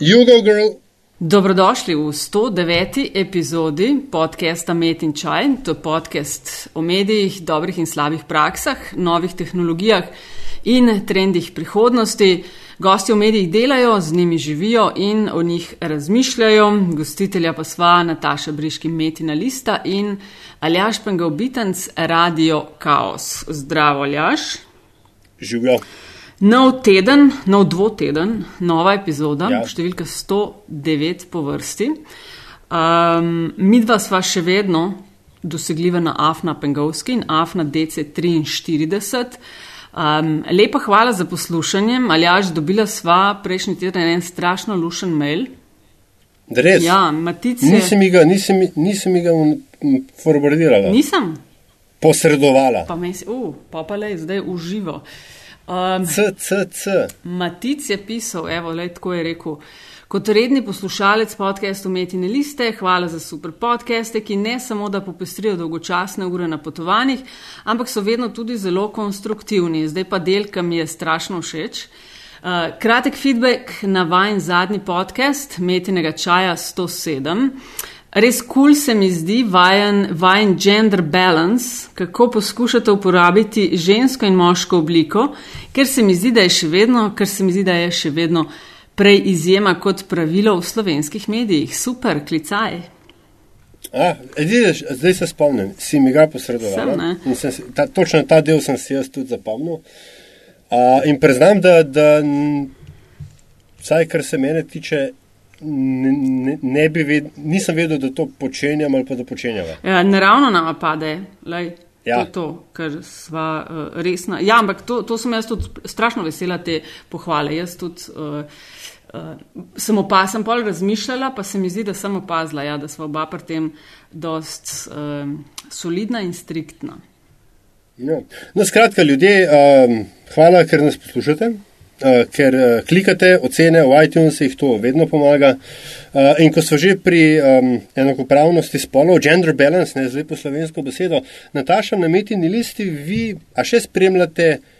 Jugo Girl. Dobrodošli v 109. epizodi podcasta Met in Čaj. To je podcast o medijih, dobrih in slabih praksah, novih tehnologijah in trendih prihodnosti. Gosti v medijih delajo, z njimi živijo in o njih razmišljajo. Gostitelja pa sva Nataša Briški Metina Lista in Aljaš Pengal Bitanc, Radio Chaos. Zdravo, Aljaš. Živijo. Nov teden, nov dvoteden, nova epizoda, Ja. številka 109 po vrsti. Um, mi dva sva še vedno dosegljiva na Afna Pengovski in Afna DC43. Um, lepa hvala za poslušanje. Aljaž, dobila sva prejšnji teden en strašno lušen mail. Res. Ja, Matice. Nisem ga, nisem, nisem ga forwardirala, Nisem, posredovala. pa meni se, uh, pa pa le, zdaj uživo. Um, C, C, C. Matic je pisal, evo, le tako je rekel. Kot redni poslušalec podcastu Metine liste, hvala za super podcaste, ki ne samo da popestrijo dolgočasne ure na potovanjih, ampak so vedno tudi zelo konstruktivni. Zdaj pa del, ki mi je strašno všeč. Uh, kratek feedback na vajen zadnji podcast, Metinega čaja 107. Res kul cool se mi zdi vajen, vajen gender balance, kako poskušate uporabiti žensko in moško obliko, ker se mi zdi, da je še vedno, ker se mi zdi, da je še vedno prej izjema kot pravilo v slovenskih medijih. Super, klicaj. A, vidiš, zdaj se spomnim, si mi ga posredovala. Sem, sem, ta, točno ta del sem si jaz tudi zapomnil. A, in priznam, da, da vsaj kar se mene tiče, ne, ne, ne bi ved, nisem vedel, da to počenjam ali pa da počenjava. Ja, naravno nama pade, lej. Ja. To je to, ker sva uh, resna. Ja, ampak to, to sem jaz tudi strašno vesela te pohvale. Jaz tudi uh, uh, sem opazila, pol razmišljala, pa se mi zdi, da sem opazila, ja, da sva oba pri tem dost uh, solidna in striktna. Ja. No, skratka, ljudje, um, hvala, ker nas poslušate, uh, ker uh, klikate ocene v iTunesih, to vedno pomaga. Uh, in ko smo že pri um, enakopravnosti spolov, gender balance, ne zdaj po slovensko besedo, Nataša, na metini listi, vi a še spremljate uh,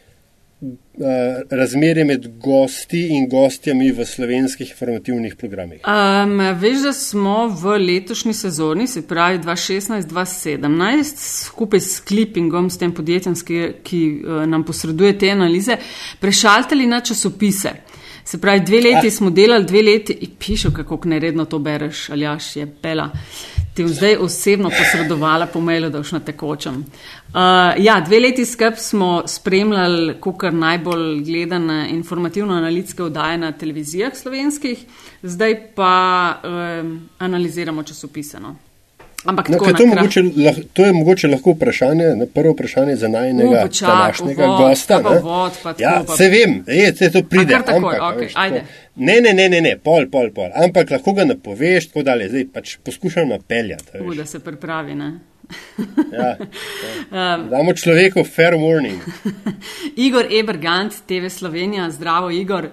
razmerje med gosti in gostjami v slovenskih informativnih programih. Um, veš, da smo v letošnji sezoni, se pravi 2016-2017, skupaj s Clippingom, s tem podjetjem, ki, ki uh, nam posreduje te analize, prešaltali na časopise. Se pravi, dve leti Ah. smo delali, dve leti in pišel, kako neredno to bereš, ali jaš je pela. Ti bom zdaj osebno posredovala po mailu, da boš na tekočem. Uh, ja, dve leti skrb smo spremljali, kar najbolj gledane informativno-analitske oddaje na televizijah slovenskih, zdaj pa um, analiziramo časopise. No. Ampak No, to, kratko. mogoče, lah, to je mogoče lahko vprašanje, ne, prvo vprašanje za najnega U, počakaj, današnjega gosta. pa ne. uvod, pa tako, ja, pa- se vem, je, se to pride. kar takoj, ampak, okej, veš, tako. ajde. Ne, ne, ne, ne, ne, pol, pol, pol. Ampak lahko ga napoveš, tako dalje. Zdaj pač poskušam napeljati. U, veš. da se pripravi. Ne? Ja, ja. Damo človeku fair warning. Igor Ebergant, TV Slovenija, zdravo Igor.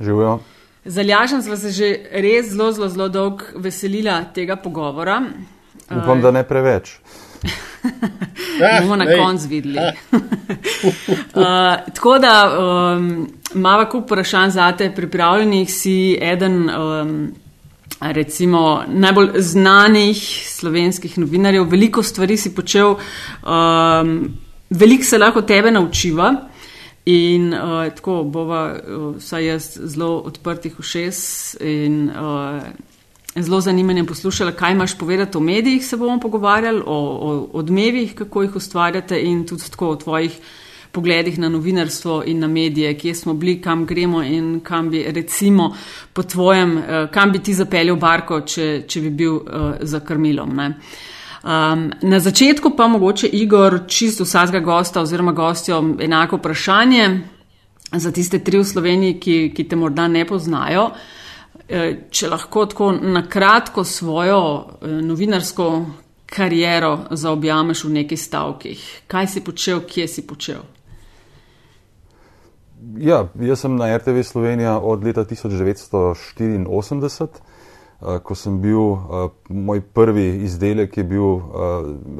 Živijo. Zaljažen sva se že res zelo, zelo, zelo dolgo veselila tega pogovora. Upam, da ne preveč. Ah, bomo na koncu videli. uh, tako da um, imamo kup vprašanj za te pripravljenih, si eden. Um, Recimo najbolj znanih slovenskih novinarjev, veliko stvari si počel, um, veliko se lahko tebe naučiva. In uh, tako bova, uh, vsaj jaz, zelo odprtih ušes in uh, zelo zanimanjem poslušala, kaj imaš povedati o medijih, se bomo pogovarjali, o, o odmevih, kako jih ustvarjate in tudi tako o tvojih pogledih na novinarstvo in na medije, kje smo bili, kam gremo in kam bi recimo po tvojem, eh, kam bi ti zapeljal barko, če, če bi bil uh, za krmilom. Ne? Um, na začetku pa mogoče Igor čisto vsakega gosta oziroma gostjo enako vprašanje za tiste tri v Sloveniji, ki, ki te morda ne poznajo. Eh, Če lahko tako na kratko svojo eh, novinarsko kariero zaobjameš v nekaj stavkih. Kaj si počel, kje si počel? Ja, jaz sem na RTV Slovenija od leta 1984, eh, ko sem bil, eh, moj prvi izdelek je bil eh,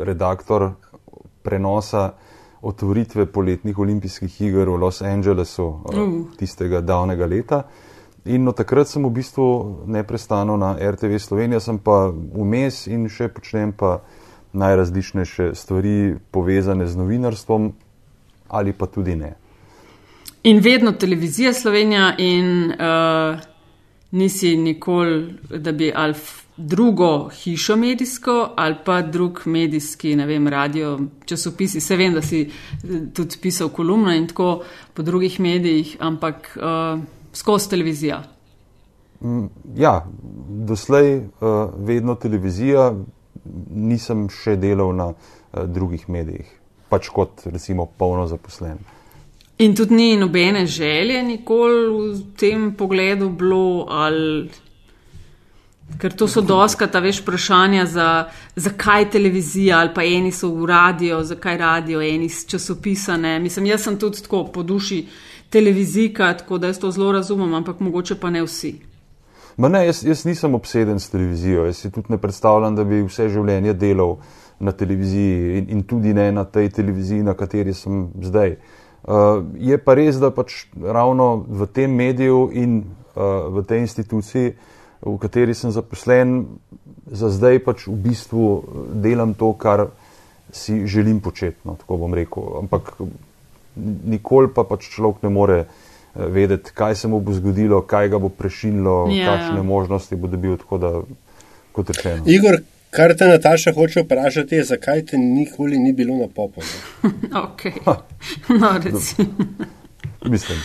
redaktor prenosa otvoritve poletnih olimpijskih iger v Los Angelesu eh, Uh. tistega davnega leta. In od takrat sem v bistvu neprestano na RTV Slovenija, sem pa vmes in še počnem pa najrazličnejše stvari povezane z novinarstvom ali pa tudi ne. In vedno televizija Slovenija in uh, nisi nikoli, da bi alf drugo hišo medijsko ali pa drug medijski, ne vem, radio, časopisi. Se vem, da si eh, tudi pisal kolumno in tako po drugih medijih, ampak uh, skozi televizijo. Mm, ja, doslej uh, vedno televizija, nisem še delal na uh, drugih medijih, pač kot recimo polno zaposlen. In tudi ni nobene želje nikoli v tem pogledu bilo ali. Ker to so doskata, veš, vprašanja za, zakaj televizija ali pa eni so v radio, zakaj radio, eni časopisane. Mislim, jaz sem tudi tako po duši televizijka, tako da jaz to zelo razumem, ampak mogoče pa ne vsi. Ne, jaz, jaz nisem obseden s televizijo. Jaz si tudi ne predstavljam, da bi vse življenje delal na televiziji in, in tudi ne na tej televiziji, na kateri sem zdaj. Uh, je pa res, da pač ravno v tem mediju in uh, v tej instituciji v kateri sem zaposlen, za zdaj pač v bistvu delam to, kar si želim početi. No, tako bom rekel. Ampak nikoli pa pač človek ne more eh, vedeti, kaj se mu bo zgodilo, kaj ga bo prešinilo, ja, kakšne možnosti bo dobil. Da, kot rečeno. Igor, kar te Nataša hoče vprašati, je, zakaj te nikoli ni bilo na popu. ok, no, recimo. Mislim.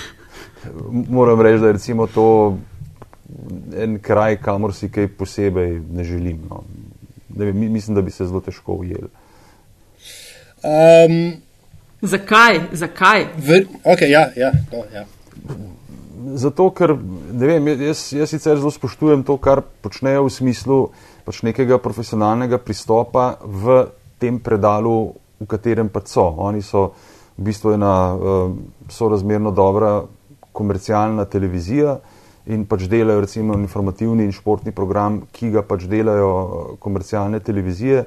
Moram reči, da je to en kraj, kamor si kaj posebej ne želim. No. Ne, mislim, da bi se zelo težko ujeli. Um, zakaj? Zakaj? V, okay, ja, ja, no, ja. Zato, ker vem, jaz, jaz sicer zelo spoštujem to, kar počnejo v smislu pač nekega profesionalnega pristopa v tem predalu, v katerem pa so. Oni so v bistvu ena uh, sorazmerno dobra komercialna televizija in pač delajo recimo informativni in športni program, ki ga pač delajo eh, komercialne televizije.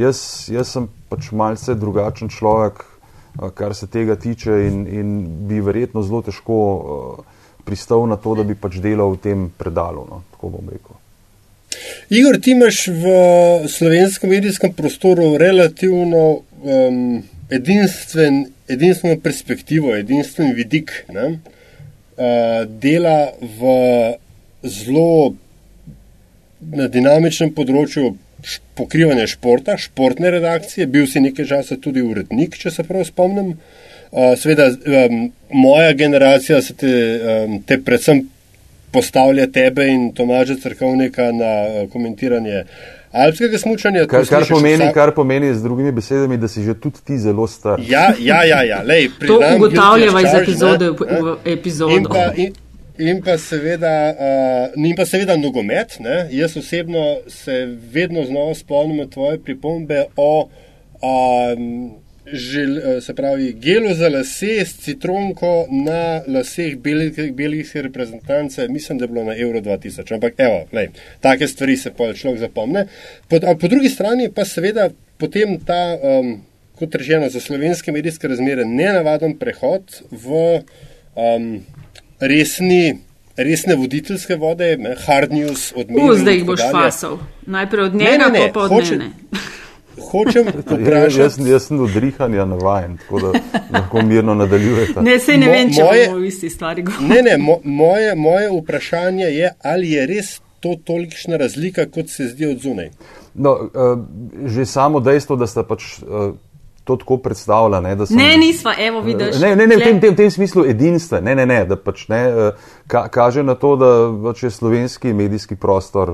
Jaz, jaz sem pač malce drugačen človek, kar se tega tiče in, in bi verjetno zelo težko uh, pristal na to, da bi pač delal v tem predalu, no, tako bom rekel. Igor, ti imaš v slovenskem medijskem prostoru relativno um, edinstven, edinstveno perspektivo, edinstven vidik. Ne? uh, dela v zelo na dinamičnem področju pokrivanja športa, športne redakcije, bil si nekaj časa tudi urednik, če se prav spomnim. Uh, Sveda, um, moja generacija se te, um, te predvsem postavlja tebe in Tomaža Crkovnika na uh, komentiranje alpskega smučanja. Kar, kar, pomeni, vsak... kar pomeni z drugimi besedami, da si že tudi ti zelo star. Ja, ja, ja. ja. Lej, to ugotavljava iz epizode v epizodo. In pa, in, in pa seveda, uh, in pa seveda nogomet. Ne? Jaz osebno se vedno znova spomnim tvoje pripombe o. Um, žel, eh, se pravi, gelo za lase s citronko na laseh belgijske reprezentance, mislim, da je bilo na Euro 2000. Ampak, evo, lej, take stvari se pa človek zapomne. Po, po drugi strani pa seveda potem ta, um, kot rečeno, za slovenske medijske razmere nenavaden prehod v um, resni. Resne voditeljske vode, hard news od Mika. Zdaj jih boš fasal. Najprej od njega, ne, ne, ne, pa od njega hočem vprašati. Jaz, jaz sem odrihanja navajen, tako da lahko mirno nadaljujete. Ne, se ne Mo, vem, če moje, bomo v isti stvari govorili. Ne, ne, mo, moje, moje vprašanje je, ali je res to tolikšna razlika, kot se zdi od zunaj. No, uh, že samo dejstvo, da ste pač. To tako predstavlja. Ne, sem, ne nisva, evo, vidiš. Ne, ne, ne v, tem, tem, tem smislu edinstva. Ne, ne, ne, da pač ne, ka, kaže na to, da pač je slovenski medijski prostor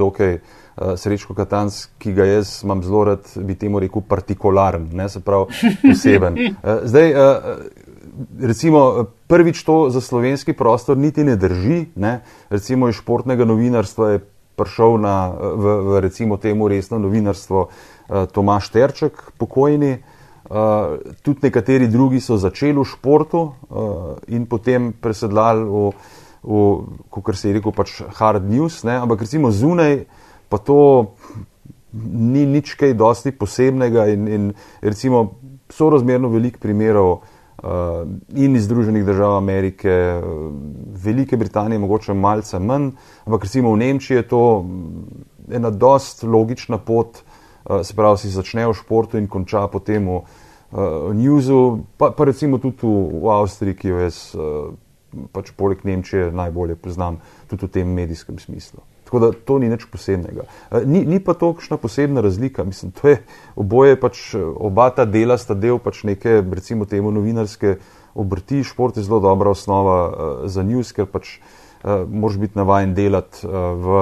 dokaj uh, uh, Srečko Katanc, ki ga jaz imam zelo rad, bi temu rekel, partikularen, ne se pravi poseben. Zdaj, recimo, prvič to za slovenski prostor niti ne drži, ne? recimo iz športnega novinarstva je prišel na, v, v recimo temu resno novinarstvo Tomaš Terček, pokojni. Uh, tudi nekateri drugi so začeli v športu uh, in potem presedlali v, v kot se je rekel, pač hard news, ne? ampak recimo zunaj pa to ni nič kaj dosti posebnega in, in recimo sorazmerno velik primerov uh, in iz Združenih držav Amerike, Velike Britanije, mogoče malce manj, ampak recimo v Nemčiji je to ena dost logična pot, se pravi, si začne v športu in konča potem v uh, newsu, pa, pa recimo tudi v, v Avstriji, ki jo jaz uh, pač poleg Nemčije najbolje poznam, tudi v tem medijskem smislu. Tako da to ni nič posebnega. Ni, ni pa to kakšna posebna razlika. Mislim, to je oboje pač oba ta dela sta del pač neke, recimo temu novinarske obrti. Šport je zelo dobra osnova uh, za news, ker pač uh, moraš biti navajen delati uh, v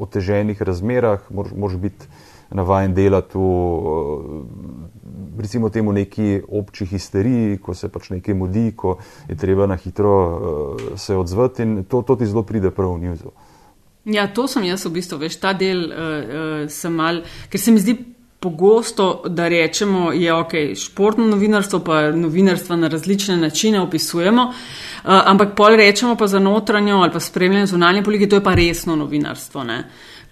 oteženih razmerah, moraš, moraš biti navajen delati v uh, recimo temu neki obči histeriji, ko se pač nekaj mudi, ko je treba na hitro uh, se odzvati in to, to ti zelo pride prav v njuzu. Ja, to sem jaz v bistvu, veš, ta del uh, uh, sem mal, ker se mi zdi pogosto, da rečemo, je ok, športno novinarstvo, pa novinarstvo na različne načine opisujemo, uh, ampak pol rečemo pa za notranjo ali pa spremljanje zunanje politike, to je pa resno novinarstvo. Ne?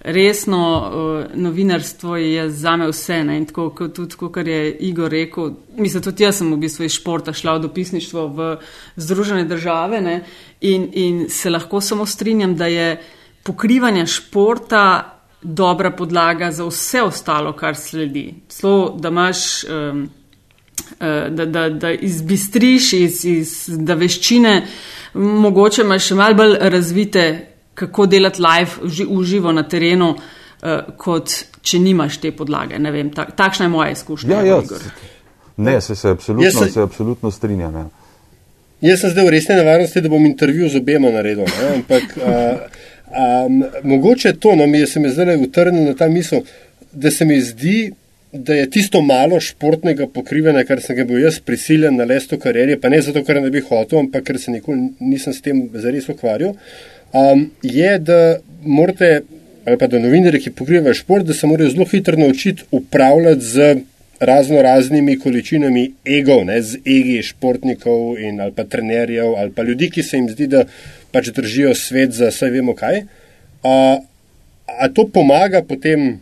Resno uh, novinarstvo je za me vse. Ne? In tako kot tudi, kar je Igor rekel, mislim, tudi jaz sem v bistvu iz športa šla v dopisništvo v Združene države in, in se lahko samo strinjam, da je pokrivanje športa dobra podlaga za vse ostalo, kar sledi. Celo, da imaš. Um, Da, da, da izbistriš iz, iz da veščine, mogoče imaš še malo bolj razvite kako delati live v živo na terenu, uh, kot če nimaš te podlage. Vem, tak, takšna je moja izkušnja. Ja, ja, ne, se, se, absolutno, se, se absolutno strinjam. Ja. Jaz sem zdaj v resni nevarnosti, da bom intervju z obema naredil. Ne? Ampak a, a, mogoče to, no, mi je se mi zdaj utrnil na ta misel, da se mi zdi, da je tisto malo športnega pokrivanja, kar sem ga bil jaz prisiljen na lesto karieri, pa ne zato, ker ne bi hotel, ampak ker se nikoli nisem s tem zares ukvarjal um, je, da morate, ali pa da novinari, ki pokrivajo šport, da se morajo zelo hitro naučiti upravljati z razno raznimi količinami egov, ne, z egi športnikov in ali pa trenerjev ali pa ljudi, ki se jim zdi, da pač držijo svet za vse vemo kaj. A, a to pomaga potem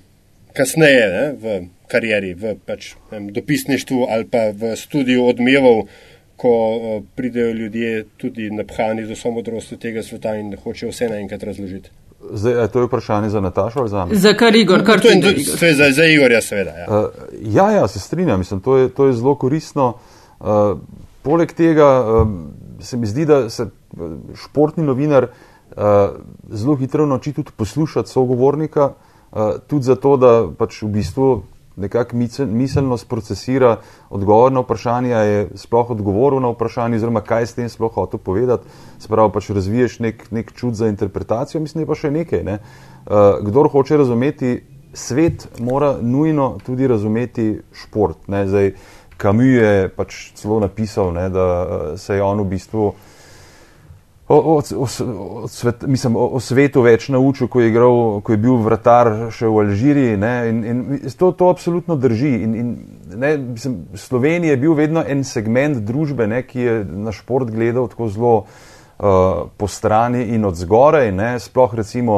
kasneje ne, v karieri, v pač, vem, dopisništvu ali pa v studiu odmevov ko uh, pridejo ljudje tudi napihani z vso modrostjo tega sveta in hočejo vse naenkrat razložiti. Zdaj, to je vprašanje za Natašo ali za me? Za kar Igor, kar to je. To je za, za Igorja, seveda. Ja. Uh, ja, ja, se strinjam, mislim, to je, to je zelo koristno. Uh, poleg tega uh, se mi zdi, da se športni novinar uh, zelo hitro nauči tudi poslušati sogovornika, uh, tudi zato, da pač v bistvu nekako miselno procesira odgovor na vprašanje, je sploh odgovoril na vprašanje, oziroma kaj s tem sploh hotel povedati. Spravo pač razviješ nek, nek čut za interpretacijo, mislim, da je pa še nekaj. Ne? Uh, kdor hoče razumeti svet, mora nujno tudi razumeti šport. Zdaj, Kamu je pač celo napisal, ne, da uh, se je on v bistvu uh, o, o, o, o, svet, mislim, o, o svetu več naučil, ko je, igral, ko je bil vratar še v Alžiriji. Ne, in, in to, to absolutno drži. In, in, ne, mislim, Slovenija je bil vedno en segment družbe, ne, ki je na šport gledal tako zelo uh, po strani in od zgoraj. Ne, sploh recimo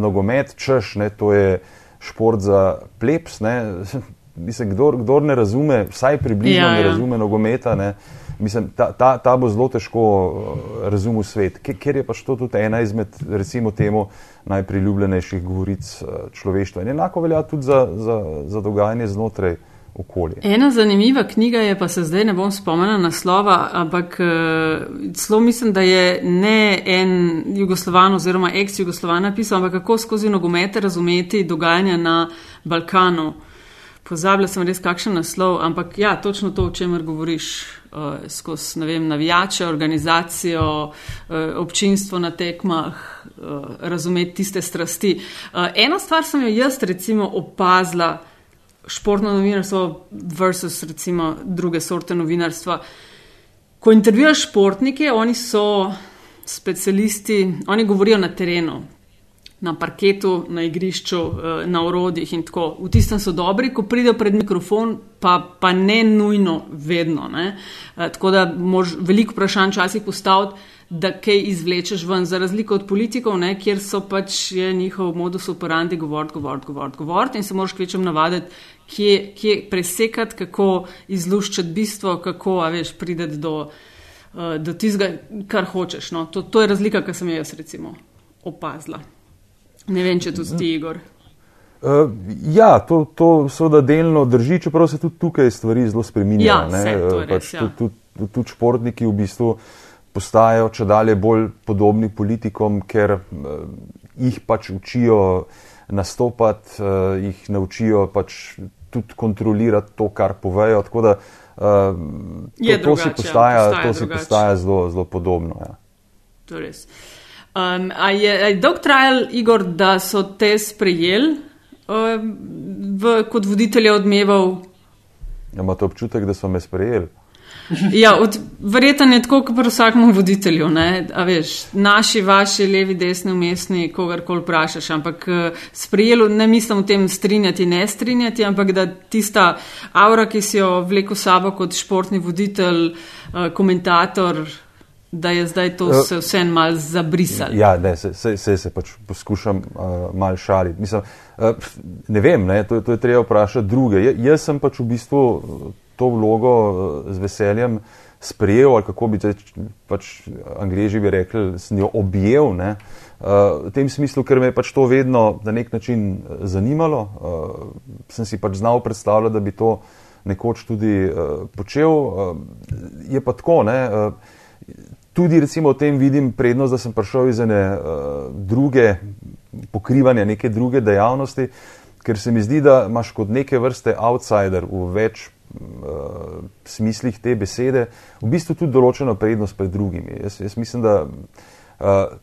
nogomet, češ, ne, to je šport za plebs. Ne, mislim, kdor, kdor ne razume, vsaj približno ja, ja. ne razume nogometa. Ne, mislim, ta, ta, ta bo zelo težko uh, razumeti svet, ker je pač to tudi ena izmed, recimo, temu najpriljubljenejših govoric uh, človeštva. In enako velja tudi za, za, za dogajanje znotraj. Okolje. Ena zanimiva knjiga je, pa se zdaj ne bom spomnila naslova, ampak zelo uh, mislim, da je ne en Jugoslovan oziroma ex-Jugoslovan napisal, ampak kako skozi nogomete razumeti dogajanje na Balkanu. Pozabila sem res kakšen naslov, ampak ja, točno to, o čemer govoriš uh, skozi vem, navijače, organizacijo, uh, občinstvo na tekmah, uh, razumeti tiste strasti. Uh, ena stvar sem jo jaz recimo opazila, športno novinarstvo versus recimo druge sorte novinarstva. Ko intervjujaš športnike, oni so specialisti, oni govorijo na terenu. Na parketu, na igrišču, eh, na orodjih in tako. V tistem so dobri, ko pridejo pred mikrofon, pa, pa ne nujno vedno. Ne? Eh, tako da mož veliko vprašanj časih postaviti, da kaj izvlečeš ven, za razliko od politikov, ne? kjer so pač njihov modus operandi govoriti, govoriti, govoriti, govoriti in se moraš kvečem navaditi, kje, kje presekati, kako izluščati bistvo, kako, veš, prideti do. Eh, do tistega, kar hočeš. No. To, to je razlika, ki sem jo jaz recimo opazila. Ne vem, če to ti, Igor. Uh, ja, to, to seveda delno drži, čeprav se tudi tukaj stvari zelo spreminjajo. Ja, uh, pač ja. tudi, tudi, tudi športniki v bistvu postajajo če dalje bolj podobni politikom, ker uh, jih pač učijo nastopati, uh, jih naučijo pač tudi kontrolirati to, kar povejo. Tako da uh, to, to si postaja, postaja, to si postaja zelo, zelo podobno. Ja. To je res. Um, a je, je dolg trajal, Igor, da so te sprejeli um, v, kot voditelja odmeval? Ja, imate občutek, da so me sprejeli? Ja, verjetno je tako, kot pri vsakem voditelju. Veš, naši, vaši, levi, desni, umestni, kogarkoli vprašaš. Ampak eh, sprejelo, ne mislim v tem strinjati, ne strinjati, ampak da tista aura, ki si jo vleko sabo kot športni voditelj, eh, komentator, da je zdaj to se vse en mal zabrisalo. Ja, ne, se, se, se, se pač poskušam uh, mal šaliti. Mislim, uh, ne vem, ne, to, to je treba vprašati druge. J, jaz sem pač v bistvu to vlogo z veseljem sprejel, ali kako bi te pač angliži bi rekli, sem jo objel. Ne, uh, v tem smislu, ker me je pač to vedno na nek način zanimalo, uh, sem si pač znal predstavljati, da bi to nekoč tudi uh, počel. Uh, je pa tako, ne. Uh, tudi recimo v tem vidim prednost, da sem prišel iz ene uh, druge pokrivanja, neke druge dejavnosti, ker se mi zdi, da imaš kot neke vrste outsider v več uh, smislih te besede, v bistvu tudi določeno prednost pred drugimi. Jaz, jaz mislim, da uh,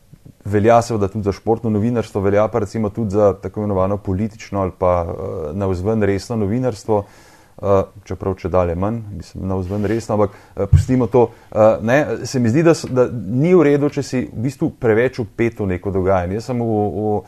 velja seveda tudi za športno novinarstvo, velja pa recimo tudi za tako imenovano politično ali pa uh, navzven resno novinarstvo. Uh, čeprav če dalje manj, mislim, na vzven resno, ampak uh, pustimo to. Uh, ne, se mi zdi, da, da ni v redu, če si v bistvu preveč upet v neko dogajanje. Jaz sem v,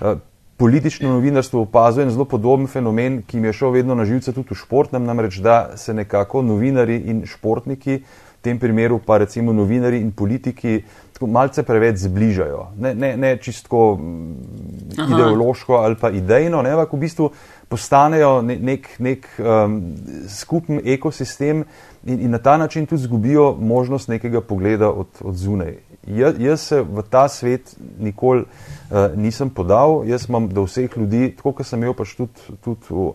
v političnem novinarstvu opazujem zelo podoben fenomen, ki mi je šel vedno na živce tudi v športnem, namreč da se nekako novinari in športniki, v tem primeru pa recimo novinari in politiki, tako malce preveč zbližajo. Ne, ne, ne čisto ideološko ali pa idejno, ne, ampak v bistvu postanejo nek, nek um, skupen ekosistem in, in na ta način tudi zgubijo možnost nekega pogleda od, od zunaj. Ja, jaz se v ta svet nikoli uh, nisem podal, jaz imam do vseh ljudi, tako kot sem imel pač tudi, tudi v uh,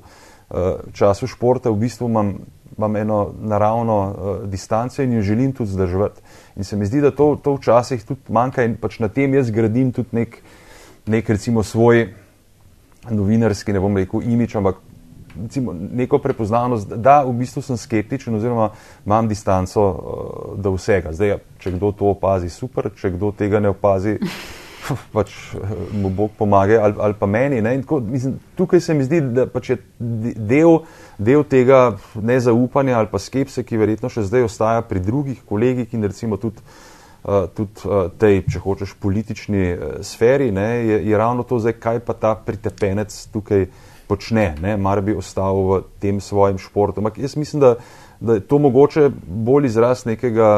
času športa, v bistvu imam, imam eno naravno uh, distanco in jo želim tudi zdržati. In se mi zdi, da to, to včasih tudi manjka in pač na tem jaz gradim tudi nek, nek recimo svoj novinarski, ne bom rekel, imič, ampak recimo, neko prepoznavnost, da v bistvu sem skeptičen oziroma imam distanco uh, do vsega. Zdaj, če kdo to opazi, super, če kdo tega ne opazi, pač eh, mu Bog pomaga ali, ali pa meni. Tako, mislim, tukaj se mi zdi, da pač je del, del tega nezaupanja ali pa skepse, ki verjetno še zdaj ostaja pri drugih kolegih in recimo tudi tudi uh, tej, če hočeš, politični uh, sferi, ne, je, je ravno to, zdaj, kaj pa ta pritepenec tukaj počne, ne, mar bi ostal v tem svojem športu. Ampak jaz mislim, da, da je to mogoče bolj izraz nekega,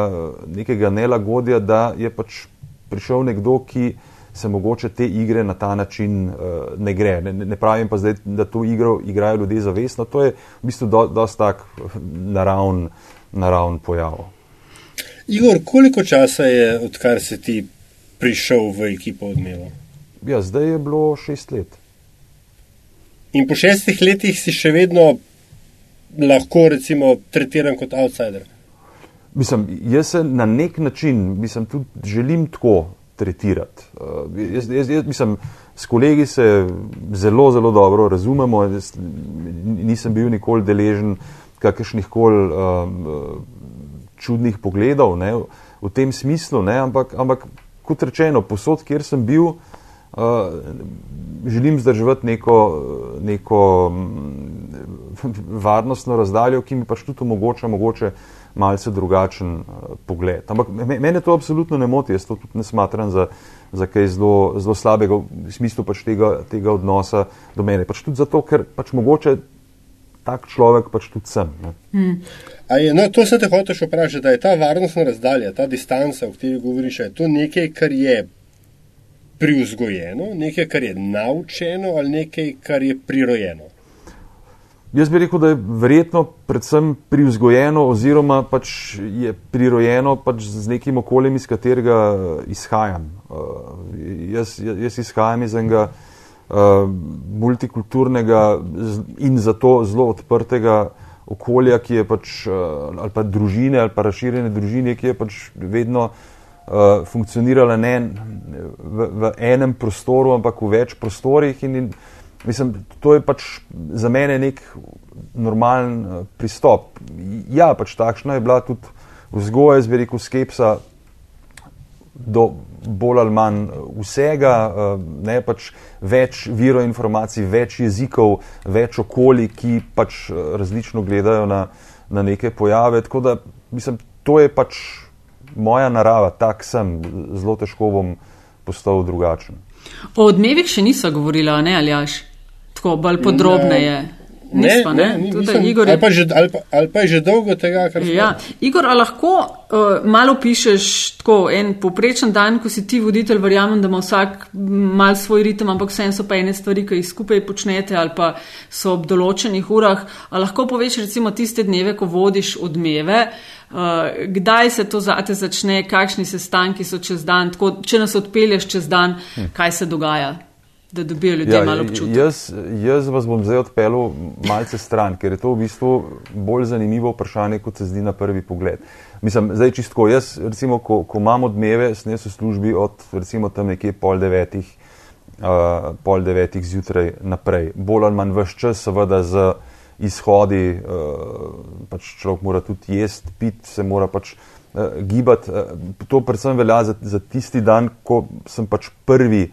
nekega nelagodja, da je pač prišel nekdo, ki se mogoče te igre na ta način uh, ne gre. Ne, ne pravim pa zdaj, da to igro igrajo ljudje zavestno, to je v bistvu do tak naravn, naravn pojav. Igor, koliko časa je, odkar si ti prišel v ekipo odmeva? Ja, zdaj je bilo šest let. In po šestih letih si še vedno lahko, recimo, tretiran kot outsider. Mislim, jaz se na nek način, mislim, tudi želim tako tretirati. Uh, jaz, jaz, jaz, mislim, s kolegi se zelo, zelo dobro razumemo. Jaz nisem bil nikoli deležen kakršnih koli. Uh, čudnih pogledov ne, v tem smislu, ne, ampak, ampak kot rečeno, posod, kjer sem bil, uh, želim zdržati neko, neko um, varnostno razdaljo, ki mi pač tudi omogoča mogoče malce drugačen uh, pogled. Ampak mene to absolutno ne moti, jaz to tudi ne smatram za, za kaj zelo, zelo slabega v smislu pač tega, tega odnosa do mene. Pač tudi zato, ker pač mogoče tak človek pač tudi sem. Hmm. Je, no, to se te hočeš vprašati, da je ta varnostna razdalja, ta distanca, o kateri govoriš, je to nekaj, kar je privzgojeno, nekaj, kar je naučeno ali nekaj, kar je prirojeno. Jaz bi rekel, da je verjetno predvsem privzgojeno, oziroma pač je prirojeno pač z nekim okoljem, iz katerega izhajam. Uh, jaz, jaz izhajam iz enega uh, multikulturnega in zato zelo odprtega okolja, ki je pač, uh, ali pa družine, ali pa razširjene družine, ki je pač vedno uh, funkcionirala ne v, v enem prostoru, ampak v več prostorih. In, in, Mislim, to je pač za mene nek normalen uh, pristop. Ja, pač takšna je bila tudi vzgoja, rekel, skepsa do bolj ali manj eh, vsega, uh, ne pač več virov informacij, več jezikov, več okolij, ki pač različno gledajo na, na neke pojave. Tako da, mislim, to je pač moja narava, tak sem, zelo težko bom postal drugačen. O odmevih še niso govorila, ne ali jaš? tako bolj podrobneje. Ne, Nispa, ne, ne, mislim, Igor je, ali, pa že, ali, pa, ali pa je že dolgo tega, kar se ja. Igor, a lahko uh, malo pišeš tako en poprečen dan, ko si ti voditelj, verjamem, da ima vsak mal svoj ritem, ampak vsem so pa ene stvari, ki jih skupaj počnete ali pa so ob določenih urah. A lahko poveš recimo tiste dneve, ko vodiš odmeve, uh, kdaj se to zate začne, kakšni sestanki so čez dan, tako, če nas odpelješ čez dan, hm. kaj se dogaja da dobijo ljudje ja, malo občutka. Jaz, jaz vas bom zdaj odpeljal malce stran, ker je to v bistvu bolj zanimivo vprašanje, kot se zdi na prvi pogled. Mislim, zdaj čistko, jaz recimo, ko, ko imam odmeve, sem jaz v službi od recimo tam nekje pol devetih, uh, pol devetih zjutraj naprej. Bolj ali manj vse čas, seveda z izhodi, uh, pač človek mora tudi jesti, piti, se mora pač uh, gibati. Uh, to predvsem velja za, za tisti dan, ko sem pač prvi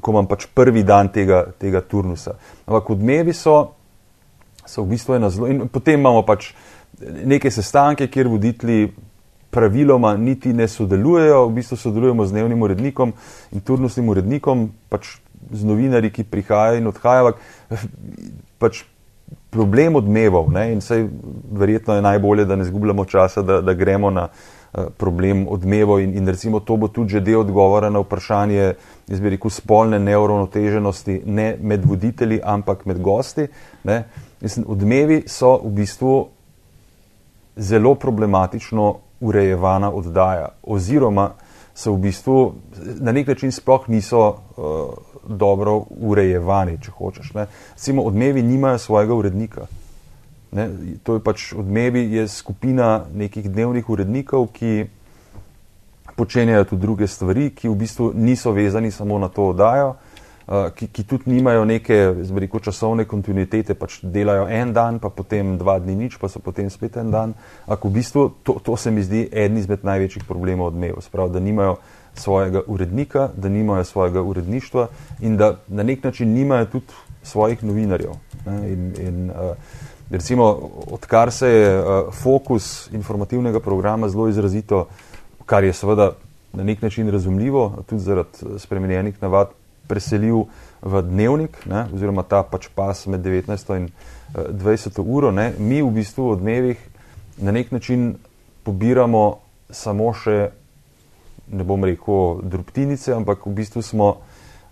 ko imam pač prvi dan tega, tega turnusa. Ampak odmevi so, so v bistvu ena zelo. In potem imamo pač neke sestanke, kjer voditelji praviloma niti ne sodelujejo, v bistvu sodelujemo z dnevnim urednikom in turnusnim urednikom, pač z novinarji, ki prihajajo in odhajajo. Pač problem odmevov ne? in vse verjetno je najbolje, da ne zgubljamo časa, da, da gremo na. Eh, problem odmevov in, in recimo to bo tudi že del odgovora na vprašanje, jaz bi rekel, spolne neuravnoteženosti ne med voditelji, ampak med gosti. Mislim, odmevi so v bistvu zelo problematično urejevana oddaja oziroma so v bistvu na nek način sploh niso uh, dobro urejevani, če hočeš. Ne. Recimo odmevi nimajo svojega urednika. Ne, to je pač odmevi, je skupina nekih dnevnih urednikov, ki počenjajo tudi druge stvari, ki v bistvu niso vezani samo na to oddajo, ki, ki tudi nimajo neke zbriko, časovne kontinuitete, pač delajo en dan, pa potem dva dni nič, pa so potem spet en dan. Ampak v bistvu to, to se mi zdi eden izmed največjih problemov odmevov, spravo, da nimajo svojega urednika, da nimajo svojega uredništva in da na nek način nimajo tudi svojih novinarjev. In, in, uh, Recimo, odkar se je uh, fokus informativnega programa zelo izrazito, kar je seveda na nek način razumljivo, tudi zaradi eh, spremenjenih navad, preselil v dnevnik, ne, oziroma ta pač pas med 19 in uh, eh, 20 uro, ne, mi v bistvu v dnevih na nek način pobiramo samo še, ne bom rekel, drobtinice, ampak v bistvu smo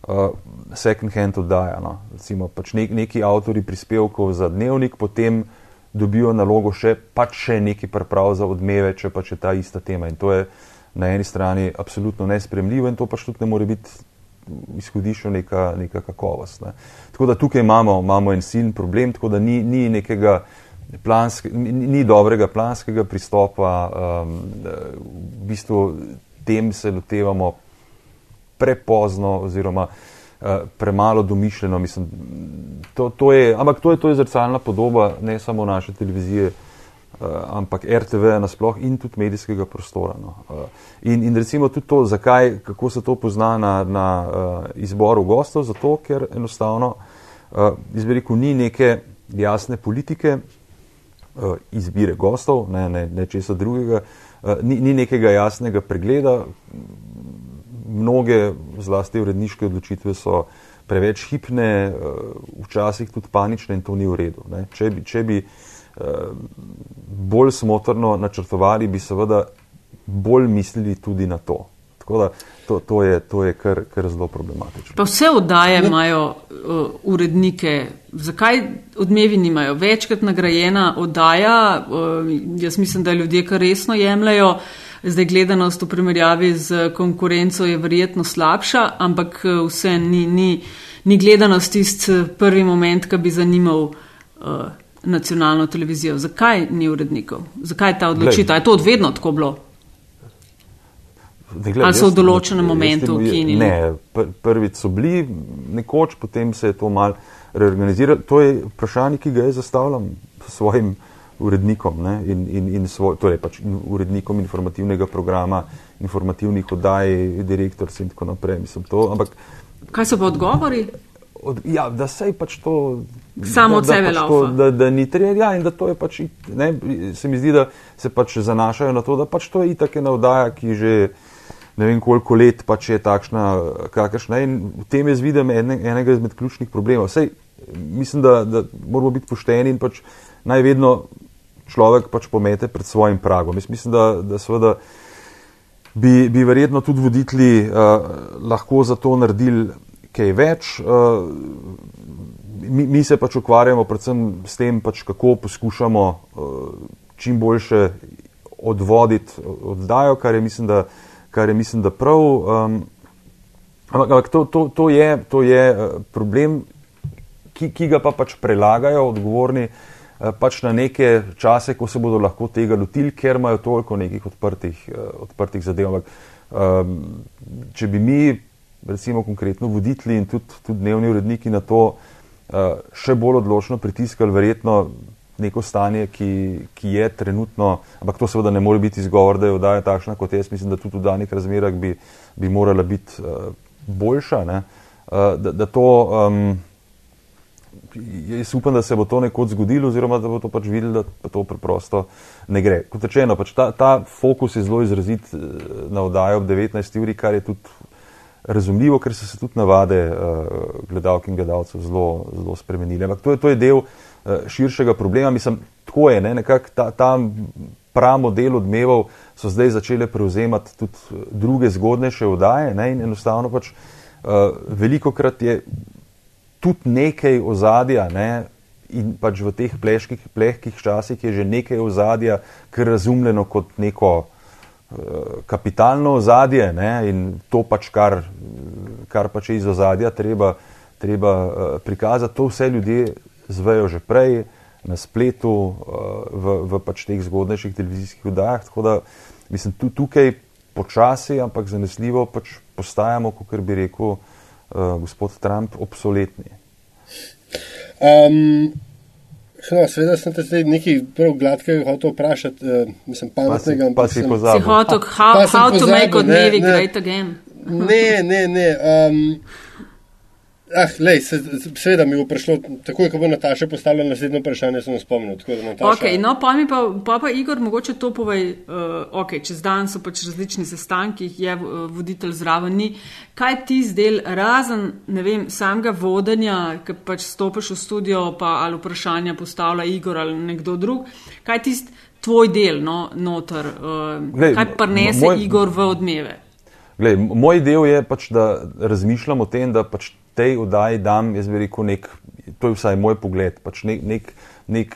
uh, second hand oddaja. No. Recimo, pač nek, neki avtori prispevkov za dnevnik, potem dobijo nalogo še, pač še neki priprav za odmeve, če pač je ta ista tema. In to je na eni strani absolutno nespremljivo in to pač tudi ne more biti izhodišče neka, neka kakovost. Ne. Tako da tukaj imamo, imamo en siln problem, tako da ni, ni nekega. Planske, ni, ni dobrega planskega pristopa, um, v bistvu tem se lotevamo prepozno oziroma uh, premalo domišljeno. Mislim, to, to je, ampak to je, to je zrcalna podoba ne samo naše televizije, uh, ampak RTV nasploh in tudi medijskega prostora. No. Uh, in, in recimo tudi to, zakaj, kako se to pozna na, na uh, izboru gostov, zato ker enostavno uh, izberiku ni neke jasne politike, uh, izbire gostov, ne, ne, ne česa drugega, uh, ni, ni nekega jasnega pregleda. Mnoge, zlasti uredniške odločitve so preveč hipne, uh, včasih tudi panične in to ni v redu. Če bi, če bi uh, bolj smotrno načrtovali, bi seveda bolj mislili tudi na to. Tako da to, to je, to je kar, kar zelo problematično. Pa vse oddaje imajo uh, urednike. Zakaj odmevi nimajo? Večkrat nagrajena oddaja, uh, jaz mislim, da ljudje kar resno jemljajo. Zdaj gledanost v primerjavi z konkurenco je verjetno slabša, ampak uh, vse ni, ni, ni gledanost tisti uh, prvi moment, ki bi zanimal uh, nacionalno televizijo. Zakaj ni urednikov? Zakaj je ta odločitev? Je to odvedno tako bilo? Gled, Ali so v določenem momentu ukinili? Ne, pr prvič so bili nekoč, potem se je to mal reorganiziralo. To je vprašanje, ki ga jaz zastavljam svojim urednikom ne, in, in, in svoj, torej pač urednikom informativnega programa, informativnih oddaj, direktorci in tako naprej. Mislim, to, ampak, Kaj so pa odgovori? Od, ja, da se je pač to. Samo od sebe pač laufa. Da, da ni treba, ja, in da to je pač. Ne, se mi zdi, da se pač zanašajo na to, da pač to je itak ena oddaja, ki že ne vem koliko let pač je takšna, kakršna. In v tem jaz vidim ene, enega izmed ključnih problemov. Sej, mislim, da, da moramo biti pošteni in pač naj vedno človek pač pomete pred svojim pragom. Jaz mislim, da, da seveda bi, bi verjetno tudi voditelji uh, lahko za to naredili kaj več. Uh, mi, mi se pač ukvarjamo predvsem s tem, pač kako poskušamo uh, čim boljše odvoditi oddajo, kar je mislim, da kar je mislim, da prav. Um, ampak to, to, to je, to je problem, ki, ki ga pa pač prelagajo odgovorni pač na neke čase, ko se bodo lahko tega lotili, ker imajo toliko nekih odprtih, uh, odprtih zadev. Ampak, um, če bi mi, recimo konkretno voditelji in tudi, tudi dnevni uredniki na to uh, še bolj odločno pritiskali, verjetno neko stanje, ki, ki je trenutno, ampak to seveda ne more biti izgovor, da je oddaja takšna kot jaz. Mislim, da tudi v danih razmerah bi, bi morala biti uh, boljša. Uh, da, da to, um, jaz upam, da se bo to nekoč zgodilo, oziroma da bo to pač videli, da to preprosto ne gre. Kot rečeno, pač ta, ta fokus je zelo izrazit na oddajo ob 19. uri, kar je tudi. Razumljivo, ker so se tudi navade uh, gledalk in gledalcev zelo, zelo spremenile. Ampak to je, to je del uh, Eh, širšega problema. Mislim, tako je, ne, nekako ta, ta pramodel odmevov so zdaj začele prevzemati tudi eh, druge zgodnejše vdaje ne, in enostavno pač uh, veliko krat je tudi nekaj ozadja ne, in pač v teh pleških, plehkih časih je že nekaj ozadja, kar razumljeno kot neko uh, kapitalno ozadje ne, in to pač kar, kar pač je iz ozadja treba, treba uh, prikazati, to vse ljudje zvejo že prej na spletu, eh, v, v pač teh zgodnejših televizijskih oddajah. Tako da mislim, tu, tukaj počasi, ampak zanesljivo pač postajamo, kot bi rekel uh, gospod Trump, obsoletni. Um, no, Sveda sem te zdaj nekaj prav gladkega hotel vprašati, uh, mislim, pametnega. Pa si pozabil. Si hotel, how, how to pozabil, make odmevi great again. Ne, ne, ne. Um, Ah, lej, se, seveda mi bo prišlo, takoj ko bo Nataša postavila naslednjo vprašanje, sem spomnil. Nataša... Okay, no, pa mi pa, pa, pa Igor, mogoče to povej, uh, ok, čez dan so pač različni sestanki, je uh, voditelj zraven ni. Kaj ti zdel, razen, ne vem, samega vodenja, ki pač stopiš v studio, pa ali vprašanja postavlja Igor ali nekdo drug, kaj ti tvoj del, no, noter, uh, Glej, kaj prenese moj... Igor v odmeve? Glej, moj del je pač, da razmišljam o tem, da pač tej oddaji dam, jaz bi rekel, nek, to je vsaj moj pogled, pač nek, nek, nek,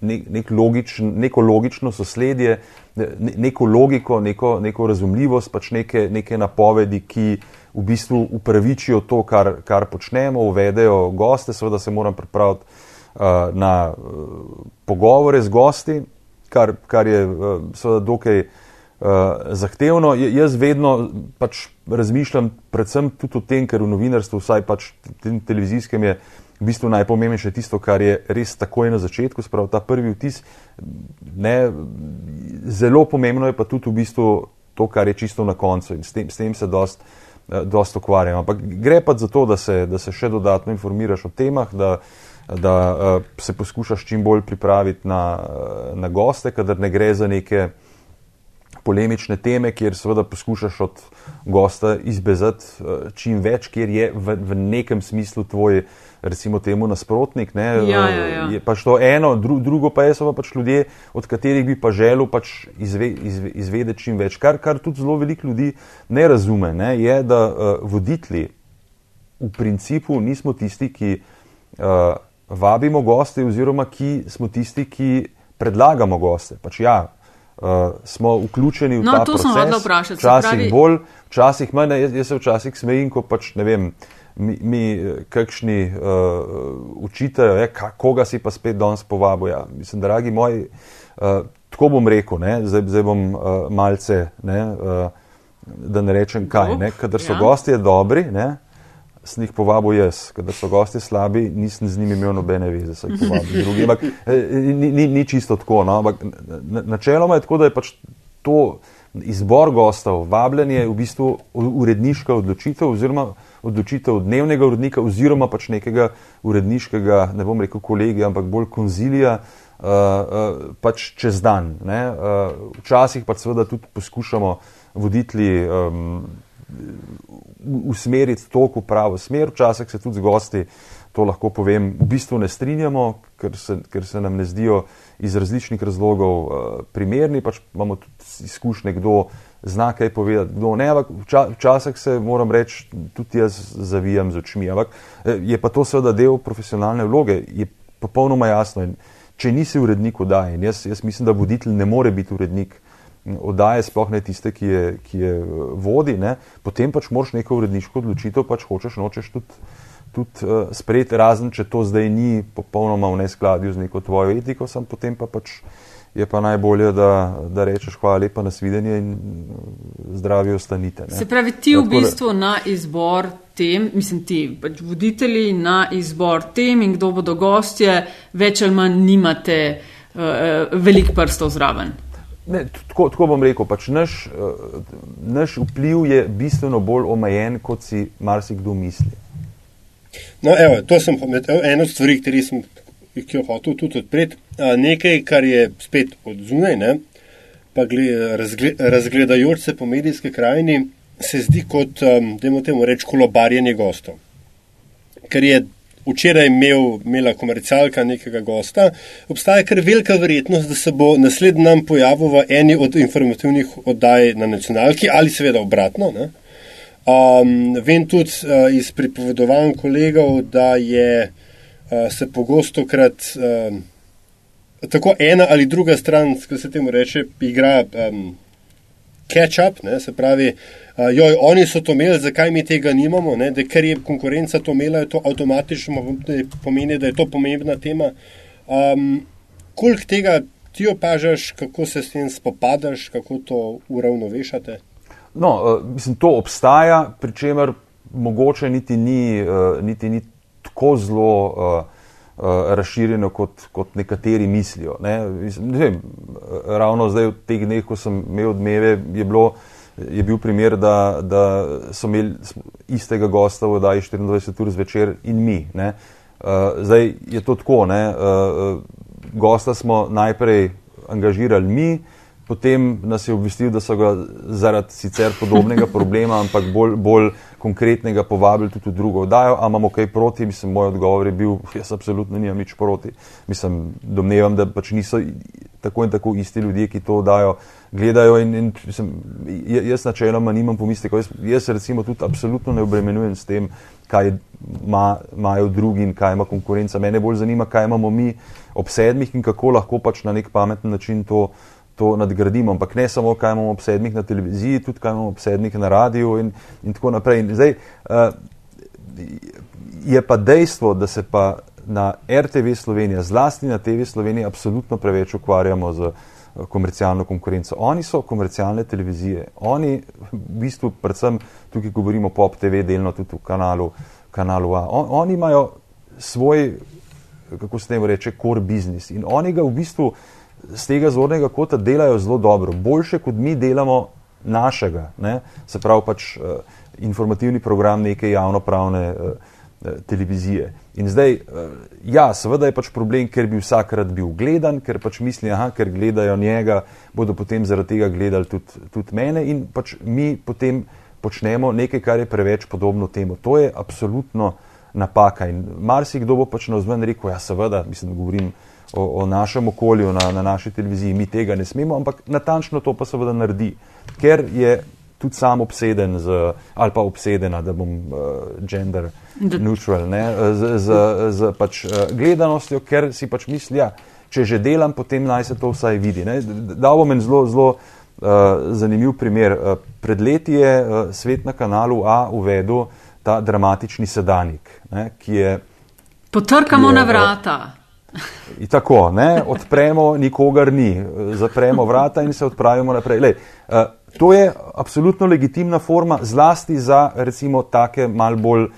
nek, nek logičn, neko logično sosledje, neko logiko, neko, neko razumljivost, pač neke, neke napovedi, ki v bistvu upravičijo to, kar, kar počnemo, uvedejo goste, seveda se moram pripraviti uh, na uh, pogovore z gosti, kar, kar je uh, seveda dokaj. Uh, zahtevno. Jaz vedno pač razmišljam, predvsem tudi o tem, ker v novinarstvu, vsaj pač tem televizijskem, je v bistvu najpomembnejše tisto, kar je res takoj na začetku, spravo ta prvi vtis. Ne, zelo pomembno je pa tudi v bistvu to, kar je čisto na koncu in s tem, s tem se dost, uh, dost ukvarjam. Ampak gre pa za to, da se, da se še dodatno informiraš o temah, da, da uh, se poskušaš čim bolj pripraviti na, na goste, kadar ne gre za neke polemične teme, kjer seveda poskušaš od gosta izbezati uh, čim več, kjer je v, v nekem smislu tvoj, recimo temu, nasprotnik. Ja, ja, ja. Je pač to eno, dru, drugo pa je so pa pač ljudje, od katerih bi pa želel pač izve, izve, izvedeti čim več. Kar, kar tudi zelo veliko ljudi ne razume, ne, je, da uh, voditelji v principu nismo tisti, ki uh, vabimo goste, oziroma ki smo tisti, ki predlagamo goste. Pač ja, uh, smo vključeni v no, ta to proces. sem hodila vprašati, se Včasih pravi- bolj, včasih manj. Jaz, jaz se včasih smejim, ko pač ne vem. Mi, mi eh, kakšni uh, učitajo, je, ka, koga si pa spet danes povabil. Ja, mislim, dragi moji, uh, tako bom rekel, ne, zdaj, zdaj bom uh, malce, ne, uh, da ne rečem kaj. Ne, kadar so Ja. ja. gostje dobri, ne, sem jih povabil jaz, kadar so gostje slabi, nisem z njimi imel nobene veze, se jih povabil drugi. Ampak eh, ni, ni, ni čisto tako. No, ampak na- načeloma je tako, da je pač to izbor gostov, vabljenje v bistvu uredniška odločitev oziroma odločitev dnevnega urednika oziroma pač nekega uredniškega, ne bom rekel kolegija, ampak bolj konzilija. Uh, uh, pač čez dan. Ne? Uh, včasih pa seveda tudi poskušamo voditelji um, usmeriti tok v pravo smer, včasih se tudi z gosti, to lahko povem, v bistvu ne strinjamo, ker se, ker se nam ne zdijo iz različnih razlogov uh, primerni, pač imamo tudi izkušnje, kdo zna kaj povedati, kdo ne, ampak vča, včasih se moram reči, tudi jaz zavijam z očmi, ampak eh, je pa to seveda del profesionalne vloge, je popolnoma jasno. In če nisi urednik oddaje, in jaz, jaz mislim, da voditelj ne more biti urednik oddaje, sploh ne tiste, ki je, ki je eh, vodi, ne, potem pač moraš neko uredniško odločitev, pač hočeš, nočeš tudi, tudi uh, sprejeti, razen če to zdaj ni popolnoma v neskladju z neko tvojo etiko, sem potem pa pač je pa najbolje, da, da rečeš hvala lepa na svidenje in uh, zdravi ostanite. Ne. Se pravi, ti v bistvu na izbor tem, mislim, ti pač voditelji na izbor tem in kdo bodo gostje, več ali manj nimate uh, velik prstov zraven. Ne, tako, tako bom rekel, pač naš, uh, naš vpliv je bistveno bolj omejen, kot si marsikdo misli. No, evo, to sem evo, ena od stvari, sem ki jo hotel tudi odpreti. Nekaj, kar je spet od zunaj, ne, pa gle, razgle, razgledajoč se po medijski krajini, se zdi kot, um, da temu reči, kolobarjenje gostov. Ker je včeraj imel, imela komercialka nekega gosta, obstaja kar velika verjetnost, da se bo naslednji dan pojavil v eni od informativnih oddaj na nacionalki ali seveda obratno. Ne. Um, vem tudi uh, iz pripovedovanj kolegov, da je uh, se pogosto krat um, tako ena ali druga stran, kot se temu reče, igra um, catch-up, ne, se pravi, uh, joj, oni so to imeli, zakaj mi tega nimamo, ne, da ker je konkurenca to imela, je to avtomatično pomeni, da je to pomembna tema. Um, koliko tega ti opažaš, kako se s tem spopadaš, kako to uravnovešate? No, uh, mislim, to obstaja, pri čemer mogoče niti ni, uh, niti ni tako zelo uh, razširjeno, kot, kot nekateri mislijo. Ne? Ne vem, ravno zdaj v teh dneh, ko sem imel odmeve, je, bilo, je bil primer, da, da so imeli istega gosta v oddaji 24 ur zvečer in mi. Ne? Uh, zdaj je to tako, ne? Uh, gosta smo najprej angažirali mi, Potem nas je obvestil, da so ga zaradi sicer podobnega problema, ampak bolj, bolj konkretnega povabili tudi v drugo oddajo. A imamo kaj proti? Mislim, moj odgovor je bil, jaz absolutno nimam nič proti. Mislim, domnevam, da pač niso tako in tako isti ljudje, ki to oddajo, gledajo in, in mislim, jaz načeloma nimam pomislekov. Jaz, jaz recimo tudi absolutno ne obremenujem s tem, kaj imajo drugi in kaj ima konkurenca. Mene bolj zanima, kaj imamo mi ob sedmih in kako lahko pač na nek pameten način to to nadgradimo, ampak ne samo, kaj imamo ob sedmih na televiziji, tudi kaj imamo ob sedmih na radiju in, in tako naprej. In zdaj, uh, je pa dejstvo, da se pa na RTV Slovenija, zlasti na TV Slovenija, absolutno preveč ukvarjamo z komercialno konkurenco. Oni so komercialne televizije, oni v bistvu, predvsem tukaj govorimo Pop TV, delno tudi v kanalu, kanalu A, on, oni imajo svoj, kako se temu reče, core business in oni ga v bistvu z tega zornega kota delajo zelo dobro, boljše kot mi delamo našega, ne? se pravi pač uh, informativni program neke javnopravne uh, televizije. In zdaj, uh, ja, seveda je pač problem, ker bi vsak rad bil gledan, ker pač misli, da ker gledajo njega, bodo potem zaradi tega gledali tudi, tudi mene in pač mi potem počnemo nekaj, kar je preveč podobno temu. To je absolutno napaka in marsikdo bo pač na vzven rekel, ja, seveda, mislim, govorim o, o našem okolju na, na naši televiziji, mi tega ne smemo, ampak natančno to pa seveda naredi, ker je tudi sam obseden z, ali pa obsedena, da bom uh, gender neutral, ne, z, z, z pač, uh, gledanostjo, ker si pač misli, ja, če že delam, potem naj se to vsaj vidi. Dal bom en zelo, zelo uh, zanimiv primer. Uh, pred leti je uh, svet na kanalu A uvedel ta dramatični sedanik, ne, ki je. Potrkamo je, na vrata. In tako, ne, odpremo, nikogar ni, zapremo vrata in se odpravimo naprej. Lej, uh, to je absolutno legitimna forma, zlasti za recimo take mal bolj uh,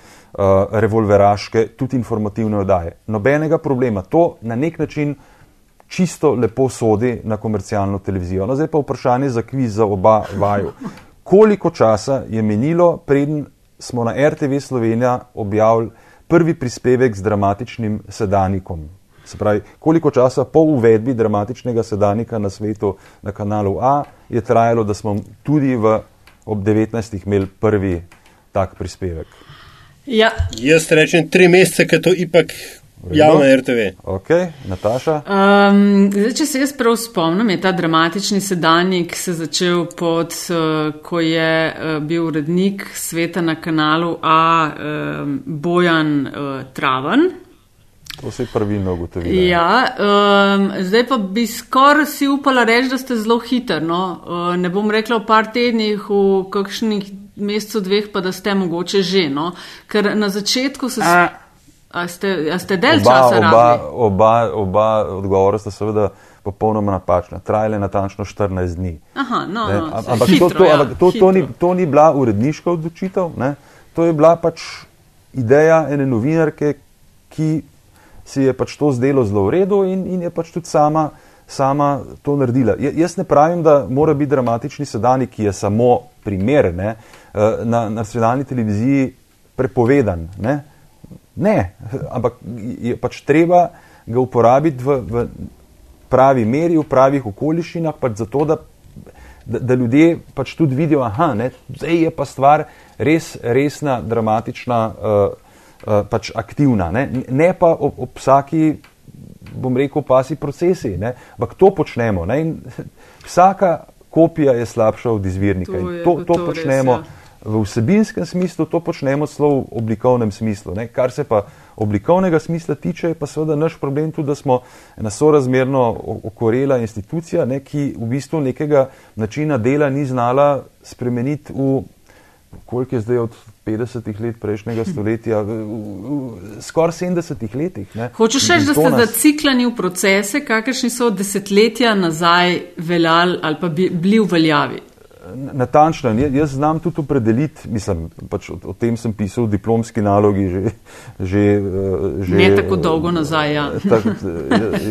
revolveraške, tudi informativne oddaje. Nobenega problema. To na nek način čisto lepo sodi na komercialno televizijo. No, zdaj pa vprašanje za kviz za oba vaju. Koliko časa je menilo, preden smo na RTV Slovenija objavili prvi prispevek z dramatičnim sedanikom? Se pravi, koliko časa po uvedbi dramatičnega sedanika na svetu na kanalu A je trajalo, da smo tudi v, ob 19. imeli prvi tak prispevek? Ja. Jaz rečem tri mesece, ker to ipak javno RTV. Ok, Nataša. Um, zdaj, če se jaz prav spomnim, je ta dramatični sedanik se začel pod, uh, ko je uh, bil urednik sveta na kanalu A um, Bojan uh, Traven. To se je pravilno ugotovilo. Ja, um, zdaj pa bi skoraj si upala reči, da ste zelo hitri. No? Uh, ne bom rekla v par tednih, v kakšnih mesecu, dveh, pa da ste mogoče že. No? Ker na začetku se. A, a ste, a ste del oba, časa? Oba, oba, oba odgovora sta seveda popolnoma napačna. Trajale natančno 14 dni. Aha, no, no, ampak hitro, to, to, ja, to, to, ni, to ni bila uredniška odločitev, ne? to je bila pač ideja ene novinarke, ki si je pač to zdelo zelo v redu in, in je pač tudi sama, sama to naredila. Jaz ne pravim, da mora biti dramatični sedanik, ki je samo primer ne, eh, na nacionalni televiziji prepovedan. Ne, ne ampak je pač treba ga uporabiti v, v pravi meri, v pravih okoliščinah, pač zato da. Da, da ljudje pač tudi vidijo, da je pa stvar res resna, dramatična, uh, pač aktivna, ne, ne pa ob, ob vsaki, bom rekel, pasi procesi, ampak to počnemo. Ne, vsaka kopija je slabša od izvirnika to in to, to, to počnemo. Res, ja. V vsebinskem smislu to počnemo celo v oblikovnem smislu. Ne? Kar se pa oblikovnega smisla tiče, pa seveda naš problem tudi, da smo ena sorazmerno okorela institucija, ne? ki v bistvu nekega načina dela ni znala spremeniti v, koliko je zdaj od 50 let prejšnjega stoletja, skoraj 70 letih. Ne. Hočeš reči, da ste nas... zaciklani v procese, kakršni so desetletja nazaj veljali ali pa bi, bili v veljavi? Natančno, jaz znam tudi opredeliti, mislim, pač o, o tem sem pisal v diplomski nalogi že. že, eh, že ne tako dolgo nazaj, ja. Tak,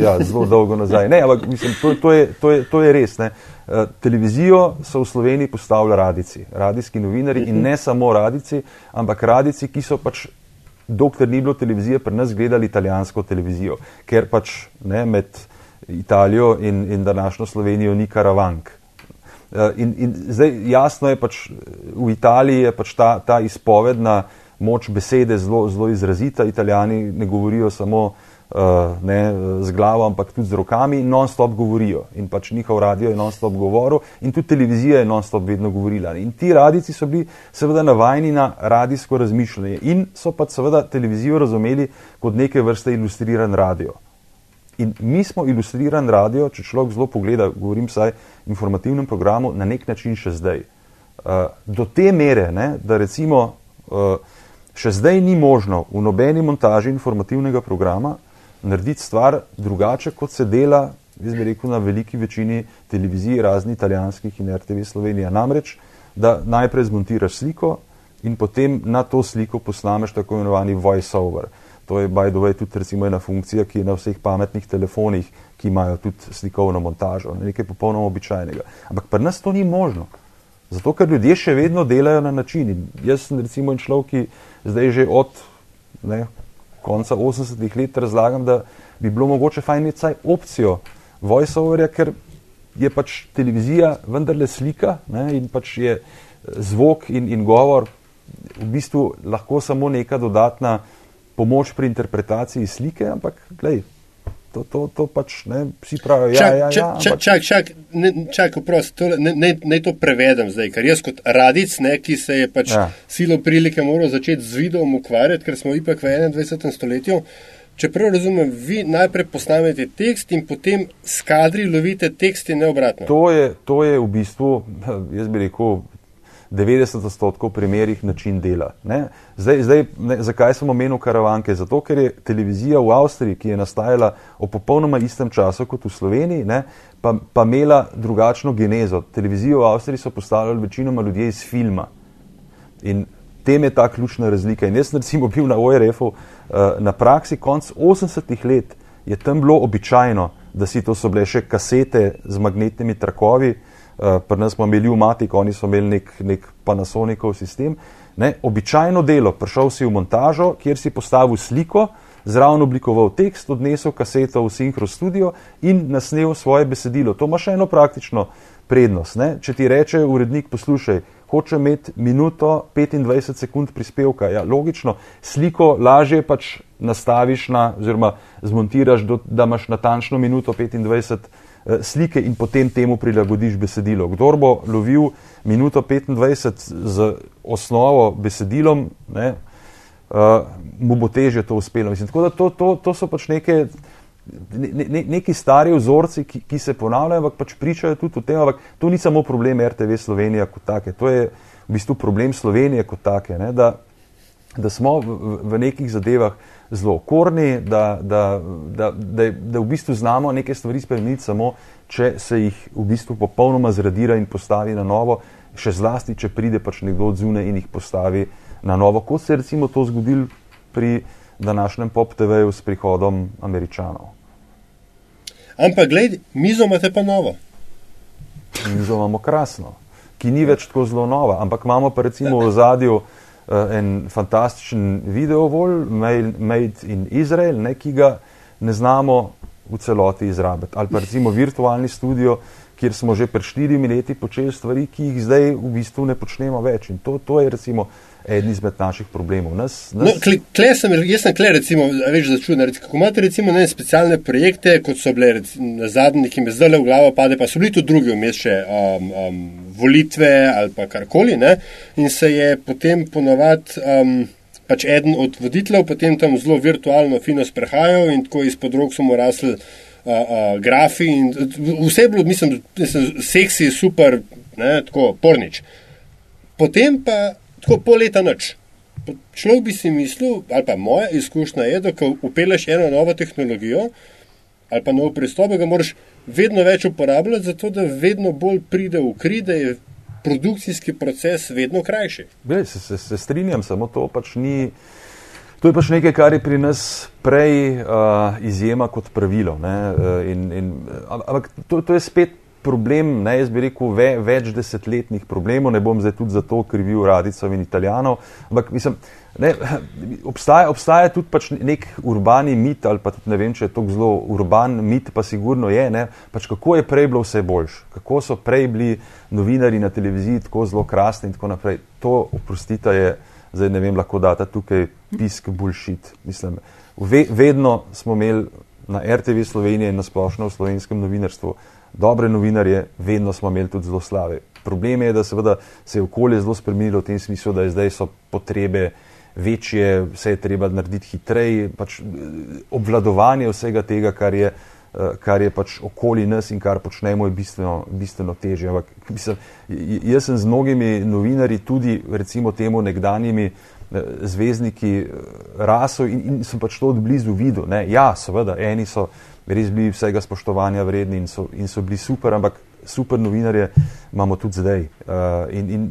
ja, zelo dolgo nazaj. Ne, ampak mislim, to, to, je, to, je, to je res. Ne. Eh, televizijo so v Sloveniji postavili radici, radijski novinari in ne samo radici, ampak radici, ki so pač, dokler ni bilo televizije, pri nas gledali italijansko televizijo, ker pač ne, med Italijo in, in današnjo Slovenijo ni karavank. Eh, in, in zdaj jasno je pač v Italiji je pač ta, ta izpovedna moč besede zelo, zelo izrazita. Italijani ne govorijo samo uh, ne, z glavo, ampak tudi z rokami, non-stop govorijo. In pač njihov radio je non-stop govoril, in tudi televizija je non-stop vedno govorila. In ti radici so bili seveda navajeni na radijsko razmišljanje in so pač seveda televizijo razumeli kot neke vrste ilustriran radio. In mi smo ilustriran radio, če človek zelo pogleda, govorim vsaj v informativnem programu, na nek način še zdaj. Uh, do te mere, ne, da recimo uh, še zdaj ni možno v nobeni montaži informativnega programa narediti stvar drugače, kot se dela, jaz bi rekel, na veliki večini televizij, razni italijanskih in RTV Slovenija. Namreč, da najprej zmontiraš sliko in potem na to sliko posnameš tako imenovani voice-over. To je, by the way, tudi recimo ena funkcija, ki je na vseh pametnih telefonih, ki imajo tudi slikovno montažo, nekaj popolnoma običajnega. Ampak pri nas to ni možno. Zato, ker ljudje še vedno delajo na način. In jaz sem recimo človek, ki zdaj že od ne, konca 80-ih let razlagam, da bi bilo mogoče fajn imeti vsaj opcijo voiceoverja, ker je pač televizija vendarle slika ne, in pač je eh, zvok in, in govor v bistvu lahko samo neka dodatna pomoč pri interpretaciji slike, ampak gledaj, to, to, to pač ne, vsi pravijo. Ja, ja, ja, čak, čak, čak, ne, čak, prost, to, ne, ne, ne to prevedem zdaj, ker jaz kot radic, ne, ki se je pač ja. silo prilike moral začeti z videom ukvarjati, ker smo ipak v 21. stoletju. Če prav razumem, vi najprej posnamete tekst in potem skadri lovite tekst in ne obratno. To je, to je v bistvu, jaz bi rekel, 90 odstotkov primerih način dela. Zdaj, zdaj, ne, zakaj sem omenil karavanke? Zato, ker je televizija v Avstriji, ki je nastajala v popolnoma istem času kot v Sloveniji, ne, pa, pa imela drugačno genezo. Televizijo v Avstriji so postavljali večinoma ljudje iz filma. In tem je ta ključna razlika. In jaz sem recimo bil na ORF-u uh, na praksi konc 80-ih let, je tam bilo običajno, da si to so bile še kasete z magnetnimi trakovi, pri nas smo imeli umatik, oni so imeli nek, nek Panasonicov sistem. Ne, običajno delo, prišel si v montažo, kjer si postavil sliko, zraven oblikoval tekst, odnesel kaseto v Synchro studio in nasnel svoje besedilo. To ima še eno praktično prednost. Ne. Če ti reče urednik, poslušaj, hoče imeti minuto 25 sekund prispevka. Ja, logično, sliko lažje pač nastaviš na, oziroma zmontiraš, do, da imaš natančno minuto 25 eh, slike in potem temu prilagodiš besedilo. Kdor bo lovil minuto 25 z osnovo besedilom, ne, uh, mu bo teže to uspelo. Mislim, tako da to, to, to so pač neke ne, ne, neki stari vzorci, ki, ki se ponavljajo, ampak pač pričajo tudi o tem, ampak to ni samo problem RTV Slovenija kot take, to je v bistvu problem Slovenije kot take, ne, da, da smo v, v nekih zadevah zelo okorni, da, da, da, da, da v bistvu znamo neke stvari spremeniti samo, če se jih v bistvu popolnoma zradira in postavi na novo, še zlasti, če pride pač nekdo od zune in jih postavi na novo, kot se je recimo to zgodilo pri današnjem pop TV-ju s prihodom američanov. Ampak, gledaj, mizo imate pa novo. Mizo imamo krasno, ki ni več tako zelo nova, ampak imamo pa recimo v zadju en fantastičen video, vol, Made in Israel, ne, ki ga ne znamo v celoti izrabiti. Ali pa recimo virtualni studio, kjer smo že pred štirimi leti počeli stvari, ki jih zdaj v bistvu ne počnemo več. In to, to je recimo eden izmed naših problemov. Nas, nas... No, kle, kle sem, jaz sem kle, recimo, več začuden. Kako imate recimo ne specialne projekte, kot so bile recimo, na zadnji, ki me zdaj le v glavo pade, pa so bili tudi drugi vmes še um, um, volitve ali pa karkoli. Ne? In se je potem ponovadi um, pač eden od voditeljev potem tam zelo virtualno fino sprehajal in tako izpod rok so mu rasli uh, uh, grafi in vse je bilo, mislim, mislim seksi, super, ne, tako pornič. Potem pa tako pol leta noč. Človek bi si mislil, ali pa moja izkušnja je, da ko upeleš eno novo tehnologijo ali pa nov pristop, ga moraš vedno več uporabljati, zato da vedno bolj pride v kri, da je produkcijski proces vedno krajši. Bej, se, se, se strinjam, samo to pač ni. To je pač nekaj, kar je pri nas prej uh, izjema kot pravilo. Uh, in, in, ampak to, to je spet problem, ne, jaz bi rekel, ve, več desetletnih problemov, ne bom zdaj tudi za to krivil radicov in italijanov, ampak mislim, ne, obstaja, obstaja tudi pač nek urbani mit, ali pa tudi ne vem, če je to zelo urban mit, pa sigurno je, ne, pač kako je prej bilo vse boljš, kako so prej bili novinari na televiziji tako zelo krasni in tako naprej. To, oprostite, je, zdaj ne vem, lahko data tukaj pisk bullshit. Mislim, ve, vedno smo imeli na RTV Slovenije in na splošno v slovenskem novinarstvu dobre novinarje, vedno smo imeli tudi zelo slave. Problem je, da seveda, se je okolje zelo spremenilo v tem smislu, da zdaj so potrebe večje, vse je treba narediti hitreje, pač obvladovanje vsega tega, kar je, eh, kar je pač okoli nas in kar počnemo, je bistveno, bistveno težje. Ampak, mislim, jaz sem z mnogimi novinarji, tudi recimo temu nekdanjimi eh, zvezdniki, eh, rasel in, in sem pač to od blizu videl. Ne? Ja, seveda, eni so res bili vsega spoštovanja vredni in so, in so bili super, ampak super novinarje imamo tudi zdaj. Uh, in, in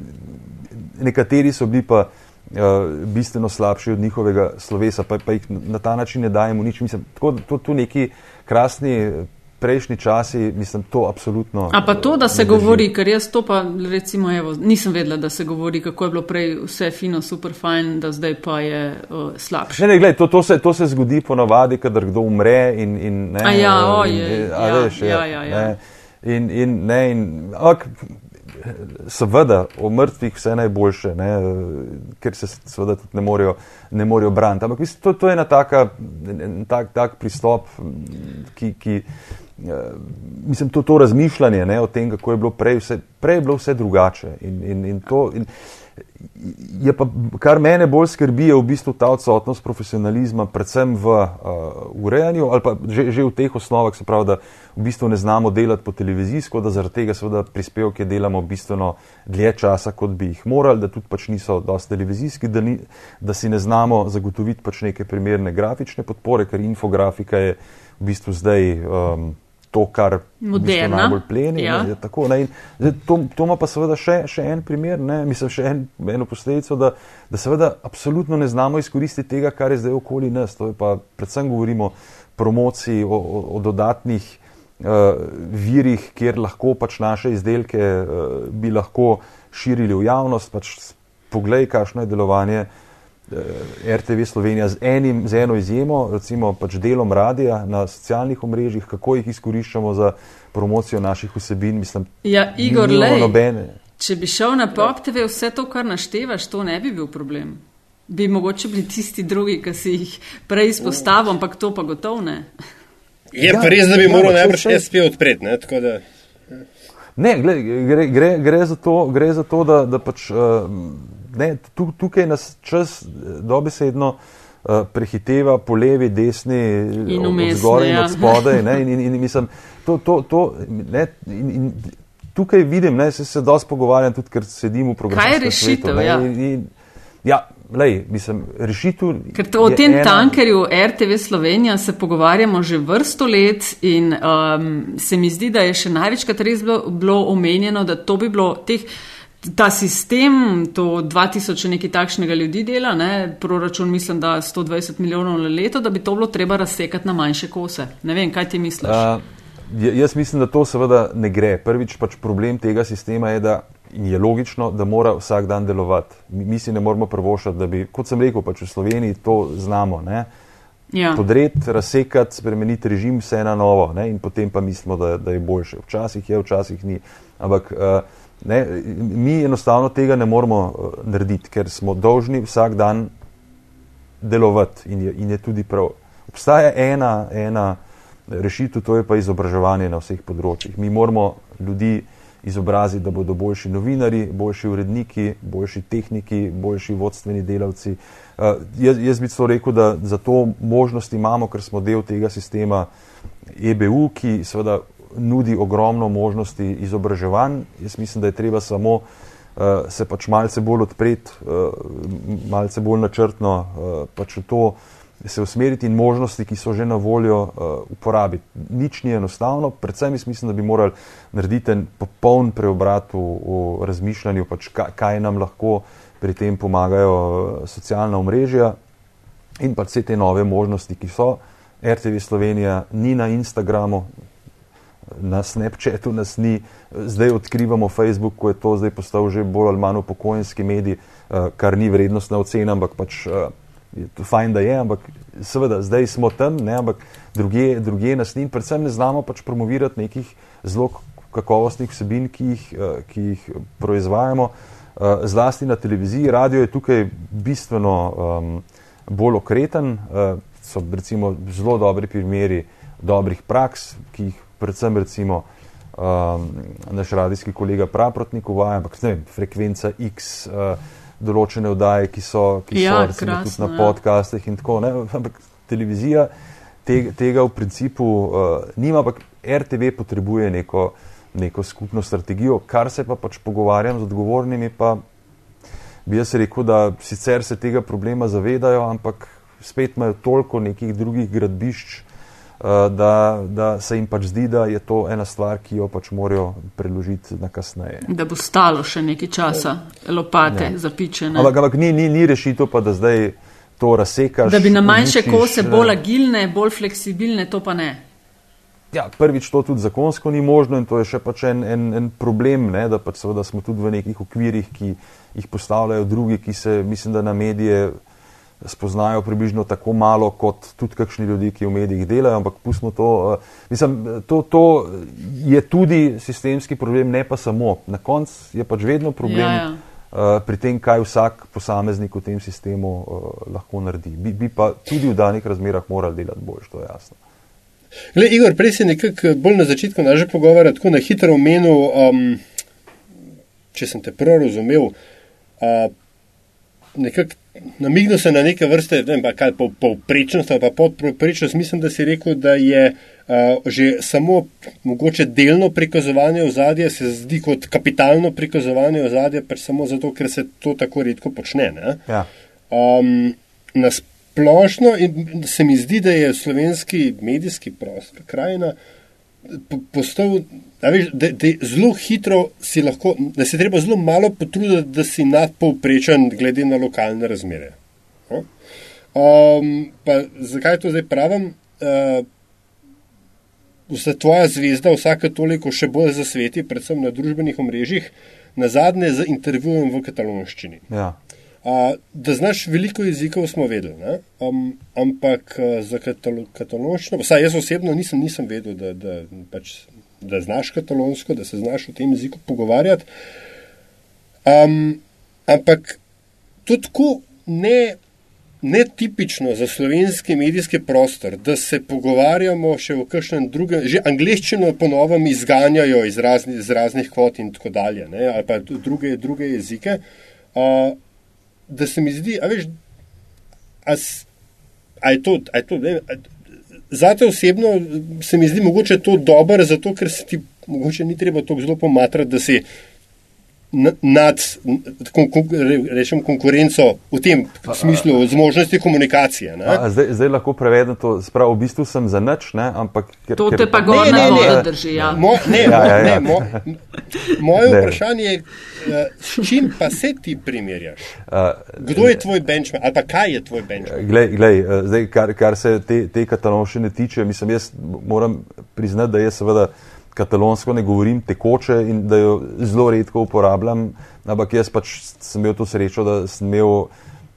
nekateri so bili pa uh, bistveno slabši od njihovega slovesa, pa, pa jih na ta način ne dajemo nič. Mislim, tako, to, to neki krasni prejšnji časi, mislim, to absolutno. A pa to, da se govori, ker jaz to pa recimo, evo, nisem vedela, da se govori, kako je bilo prej vse fino, super fajn, da zdaj pa je uh, slabše. Ne, ne, gled, to, to, se, to se zgodi ponavadi, kadar kdo umre in, in ne. A ja, in, oje, in, a ja, veš, ja, ja, ja. Ne, in, in, ne, in, ak, seveda, o mrtvih vse najboljše, ne, ker se seveda tudi ne morejo, ne morejo braniti. Ampak mislim, to, to je ena taka, en tak, tak pristop, ki, ki mislim, to, to razmišljanje ne, o tem, kako je bilo prej, vse, prej je bilo vse drugače. In, in, in to, in, Je pa, kar mene bolj skrbi, je v bistvu ta odsotnost profesionalizma, predvsem v uh, urejanju ali pa že, že v teh osnovah, se pravi, da v bistvu ne znamo delati po televizijsko, da zaradi tega seveda prispevke delamo bistveno dlje časa, kot bi jih morali, da tudi pač niso dosti televizijski, da, ni, da si ne znamo zagotoviti pač neke primerne grafične podpore, ker infografika je v bistvu zdaj. Um, to, kar Moderna. najbolj pleni. Ja. Ne, tako, ne, zdaj, to, to ima pa seveda še, še en primer, ne, mislim, še en, eno posledico, da, da seveda absolutno ne znamo izkoristiti tega, kar je zdaj okoli nas. To je pa predvsem govorimo o promociji, o, o, o dodatnih uh, virih, kjer lahko pač naše izdelke uh, bi lahko širili v javnost. Pač poglej, kakšno je delovanje uh, RTV Slovenija z, enim, z eno izjemo, recimo pač delom radija na socialnih omrežjih, kako jih izkoriščamo za promocijo naših vsebin. Mislim, Ja, Igor, lej, nobene. če bi šel na Pop TV, vse to, kar naštevaš, to ne bi bil problem. Bi mogoče bili tisti drugi, ki si jih prej izpostavil, ampak to pa gotovo ne. Je Ja, pa res, da bi ja, moral saj- SP odpreti. Ne, tako da, Ne, gled, gre, gre, gre za to, gre za to da, da pač, uh, ne, tu, tukaj nas čas eh, dobesedno uh, prehiteva po levi, desni, In od zgoraj in ja. od spodaj. Ne, in, in, in, mislim, to, to, to, ne, in, in, tukaj vidim, ne, se, se dosti pogovarjam, tudi ker sedim v programu. Kaj je rešitev, ja? In, in, ja, lej, mislim, rešitev. Ker to, o tem ena- tankerju RTV Slovenija se pogovarjamo že vrsto let in um, se mi zdi, da je še največkrat res bilo, bilo omenjeno, da to bi bilo teh. Ta sistem, to 2000 še nekaj takšnega ljudi dela, ne, proračun mislim, da 120 milijonov na leto, da bi to bilo treba razsekati na manjše kose. Ne vem, kaj ti misliš? Uh, jaz mislim, da to seveda ne gre. Prvič pač problem tega sistema je, da je logično, da mora vsak dan delovati. Mi, mi si ne moramo prvošati, da bi, kot sem rekel, pač v Sloveniji to znamo. Ne? ja. Podreti, razsekati, spremeniti režim, vse na novo ne? in potem pa mislimo, da, da je boljše. Včasih je, včasih ni. Ampak uh, ne, mi enostavno tega ne moremo uh, narediti, ker smo dolžni vsak dan delovati in je, in je tudi prav. Obstaja ena, ena rešitev, to je pa izobraževanje na vseh področjih. Mi moramo ljudi izobraziti, da bodo boljši novinari, boljši uredniki, boljši tehniki, boljši vodstveni delavci. Uh, jaz, jaz bi celo rekel, da za to možnost imamo, ker smo del tega sistema EBU, ki seveda nudi ogromno možnosti izobraževanj. Jaz mislim, da je treba samo uh, se pač malce bolj odpreti, uh, malce bolj načrtno uh, pač v to se usmeriti in možnosti, ki so že na voljo, uh, uporabiti. Nič ni enostavno, predvsem jaz mislim, da bi morali narediti en popoln preobrat v, v razmišljanju, pač kaj, kaj nam lahko pri tem pomagajo socialna omrežja in pa vse te nove možnosti, ki so. RTV Slovenija ni na Instagramu, na Snapchatu nas ni, zdaj odkrivamo Facebook, ko je to zdaj postal že bolj ali manj upokojenski medij, eh, kar ni vrednostna ocena, ampak pač eh, je to fajn, da je, ampak seveda zdaj smo tam, ne, ampak druge, druge nas ni in predvsem ne znamo pač promovirati nekih zelo kakovostnih vsebin, ki jih, eh, ki jih proizvajamo. Zlasti na televiziji, radio je tukaj bistveno um, bolj okreten, so recimo zelo dobri primeri dobrih praks, ki jih predvsem recimo um, naš radijski kolega Praprotnik uvaja, ampak ne vem, frekvenca X, uh, določene vdaje, ki so, ki Ja, so recimo krasno, tudi na ja. podcastih in tako, ne, ampak televizija tega, tega v principu uh, nima, ampak RTV potrebuje neko, neko skupno strategijo, kar se pa pač pogovarjam z odgovornimi, pa bi jaz rekel, da sicer se tega problema zavedajo, ampak spet imajo toliko nekih drugih gradbišč, da, da se jim pač zdi, da je to ena stvar, ki jo pač morajo preložiti na kasneje. Da bo stalo še nekaj časa, lopate Ja. zapičene. Ampak, ampak ni, ni, ni rešitev pa, da zdaj to razsekaš. Da bi na manjše uničiš, kose ne. bolj agilne, bolj fleksibilne, to pa ne. Ja, prvič to tudi zakonsko ni možno in to je še pač en, en, en problem, ne, da pač seveda smo tudi v nekih okvirih, ki jih postavljajo drugi, ki se, mislim, da na medije spoznajo približno tako malo kot tudi kakšni ljudi, ki v medijih delajo, ampak pustimo to. Uh, mislim, to, to je tudi sistemski problem, ne pa samo. Na koncu je pač vedno problem. Ja, ja. Uh, pri tem, kaj vsak posameznik v tem sistemu uh, lahko naredi. Bi, bi pa tudi v danih razmerah morali delati bolj, to je jasno. Le, Igor, prej si nekako bolj na začetku naše pogovora tako na hitro omenil, um, če sem te prav razumel, uh, nekako namignil se na neke vrste, ne vem, pa kaj povprečnost ali pa podprečnost. Mislim, da si rekel, da je uh, že samo mogoče delno prikazovanje ozadja se zdi kot kapitalno prikazovanje ozadja, pač samo zato, ker se to tako redko počne. Ja. Um, splošno in se mi zdi, da je slovenski medijski prostor, krajina, postal, veš, da, da zelo hitro si lahko, da se treba zelo malo potruditi, da si nadpovprečen glede na lokalne razmere. Um, pa zakaj to zdaj pravim? Uh, Vsa tvoja zvezda, vsake toliko še bolj zasveti, predvsem na družbenih omrežjih, na zadnje z intervjujem v katalonščini. Ja. Uh, da znaš veliko jezikov, smo vedeli, um, ampak uh, za katalonščino, vsaj jaz osebno nisem, nisem vedel, da, da, pač, da znaš katalonsko, da se znaš v tem jeziku pogovarjati. Um, ampak to tako ne, ne tipično za slovenski medijski prostor, da se pogovarjamo še v kakšnem drugem, že angliščino ponovno izganjajo iz, razni, iz raznih kvot in tako dalje, ne, ali pa druge, druge jezike. Uh, da se mi zdi, a veš, a, je to, a je to ne, a, zate osebno se mi zdi mogoče to dobro, zato ker se ti mogoče ni treba tako zelo pomatrati, da si nad rečem, konkurenco v tem v smislu z možnosti komunikacije. A, zdaj, zdaj lahko prevedem to, spravo, v bistvu sem za nič, ne, ampak ker, to te pa gore ne, ne, ne, drži. Ja. Mo, ne, ja, ja, ja. Ne, mo, moje ne. vprašanje je, eh, s čim pa se ti primerjaš? Kdo je tvoj benchmark ali pa kaj je tvoj benchmark? Glej, glej, eh, zdaj, kar, kar se te, te kataloščine tiče, mislim, jaz moram priznati, da je seveda katalonsko ne govorim tekoče in da jo zelo redko uporabljam, ampak jaz pač sem imel to srečo, da sem imel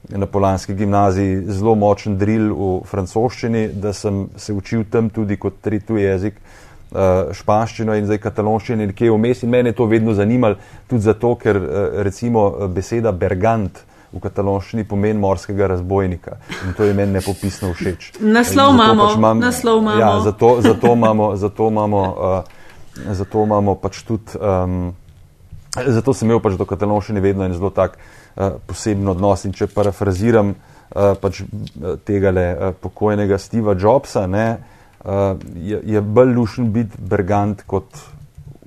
na Polanski gimnaziji zelo močen drill v francoščini, da sem se učil tam tudi kot tretji jezik. Uh, španščino in zdaj katalonščino, nekje vmes, in mene je to vedno zanimalo, tudi zato, ker uh, recimo beseda bergant v katalonščini pomeni morskega razbojnika in to je meni nepopisno všeč. Naslov imamo, pač imam, naslov imamo. Ja, zato, zato imamo, zato imamo uh, zato imamo pač tudi, um, zato sem imel pač do katalonščine vedno en zelo tak uh, poseben odnos. In če parafraziram uh, pač uh, tega le uh, pokojnega Steva Jobsa, ne, uh, je, je bolj lušen biti bergant kot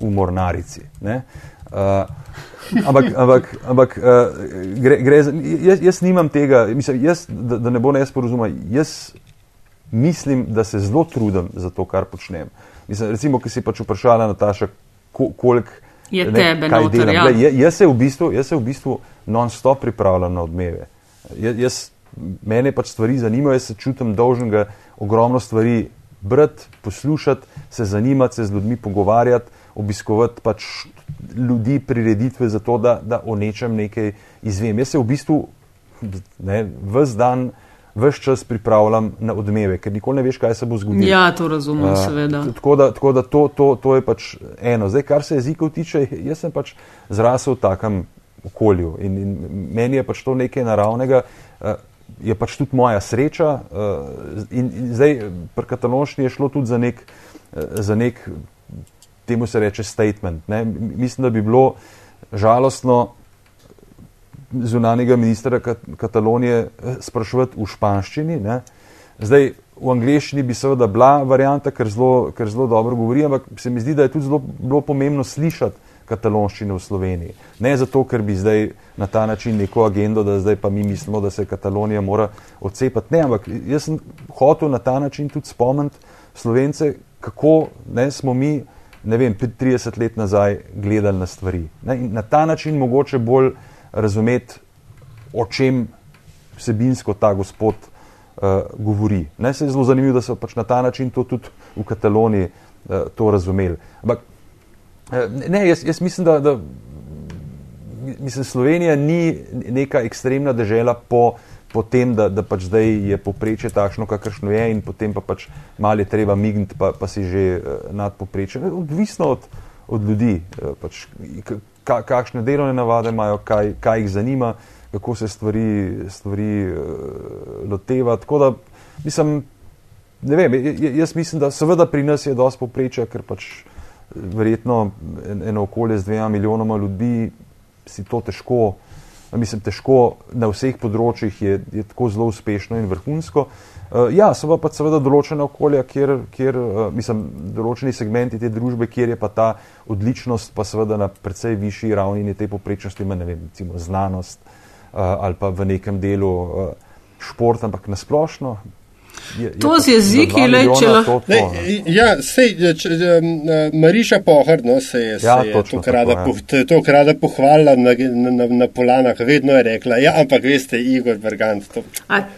v mornarici. Uh, ampak, ampak, ampak uh, gre, gre za, jaz, jaz nimam tega, mislim, jaz, da, da ne bo ne jaz porozumel, jaz mislim, da se zelo trudim za to, kar počnem. Uh, Mislim, recimo, ki si pač vprašala, Nataša, koliko je ne, tebe, noter, delam. Ja. Gle, jaz se v bistvu, v bistvu non-stop pripravljam na odmeve. Jaz, jaz, mene pač stvari zanimajo, jaz se čutim dolžen ga ogromno stvari brati, poslušati, se zanimati, se z ljudmi pogovarjati, obiskovati pač ljudi, prireditve za to, da, da o nečem nekaj izvem. Jaz se v bistvu ne, vse dan vse čas pripravljam na odmeve, ker nikoli ne veš, kaj se bo zgodilo. Ja, to razumem, uh, seveda. Tako da, tako da to, to, to je pač eno. Zdaj, kar se jezikov tiče, jaz sem pač zrasel v takem okolju in, in meni je pač to nekaj naravnega. Uh, Je pač tudi moja sreča, uh, in, in zdaj pri katalonščini je šlo tudi za nek, uh, za nek temu se reče, statement. Ne? Mislim, da bi bilo žalostno, zunanjega ministra Katalonije eh, sprašovati v španščini. Ne. Zdaj, v angleščini bi seveda bila varijanta, ker zelo, ker zelo dobro govori, ampak se mi zdi, da je tudi zelo bilo pomembno slišati katalonščino v Sloveniji. Ne zato, ker bi zdaj na ta način neko agendo, da zdaj pa mi mislimo, da se Katalonija mora odcepati. Ne, ampak jaz sem hotel na ta način tudi spomniti Slovence, kako ne, smo mi, ne vem, 30 let nazaj gledali na stvari. Ne, na ta način mogoče bolj razumeti, o čem vsebinsko ta gospod uh, govori. Ne, se je zelo zanimivo, da so pač na ta način to tudi v Kataloniji uh, to razumeli. Ampak uh, ne, jaz, jaz mislim, da, da mislim, Slovenija ni neka ekstremna država po, po tem, da, da pač zdaj je poprečje takšno, kakršno je, in potem pa pač malo treba migniti, pa, pa si že uh, nad poprečjem. Odvisno od, od ljudi, uh, pač, ka, kakšne delovne navade imajo, kaj, kaj jih zanima, kako se stvari, stvari uh, loteva. Tako da, mislim, ne vem, jaz mislim, da seveda pri nas je dosti poprečja, ker pač verjetno eno okolje z dvema milijonoma ljudi si to težko, mislim, težko na vseh področjih je, je tako zelo uspešno in vrhunsko. Uh, ja, so pa seveda določene okolja, kjer, kjer uh, mislim, določeni segmenti te družbe, kjer je pa ta odličnost, pa seveda na precej višji ravni te poprečnosti, ne vem, recimo znanost uh, ali pa v nekem delu šport, ampak nasplošno Je, je to z jeziki, le če lahko. Ja, sej, če, Mariša Pohar, no, se je, ja, se je to, krada, tako, ja. to krada pohvalila na, na, na, na polanah, vedno je rekla, ja, ampak veste, Igor Bergant, to,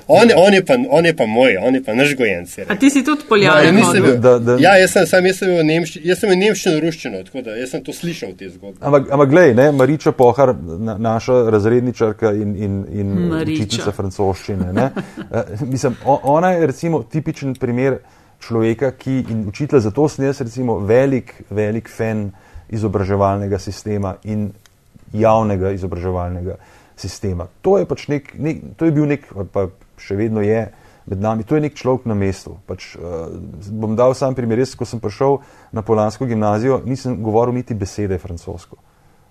on, on, je pa, on je pa moj, on je pa naš gojenc. A ti si tudi poljan? No, ja, jaz sem, sam, jaz sem v Nemščini, jaz sem v Nemščini ruščino, tako da jaz sem to slišal te zgodbe. Ampak, ampak glej, ne, Mariča Pohar, na, naša razredničarka in, in, in učiteljica francoščine, ne, uh, mislim, ona je recimo tipičen primer človeka, ki in učitelj, zato sem jaz recimo velik, velik fan izobraževalnega sistema in javnega izobraževalnega sistema. To je pač nek, nek to je bil nek, pa še vedno je med nami, to je nek človek na mestu. Pač, uh, bom dal sam primer, jaz, ko sem prišel na Polansko gimnazijo, nisem govoril niti besede francosko.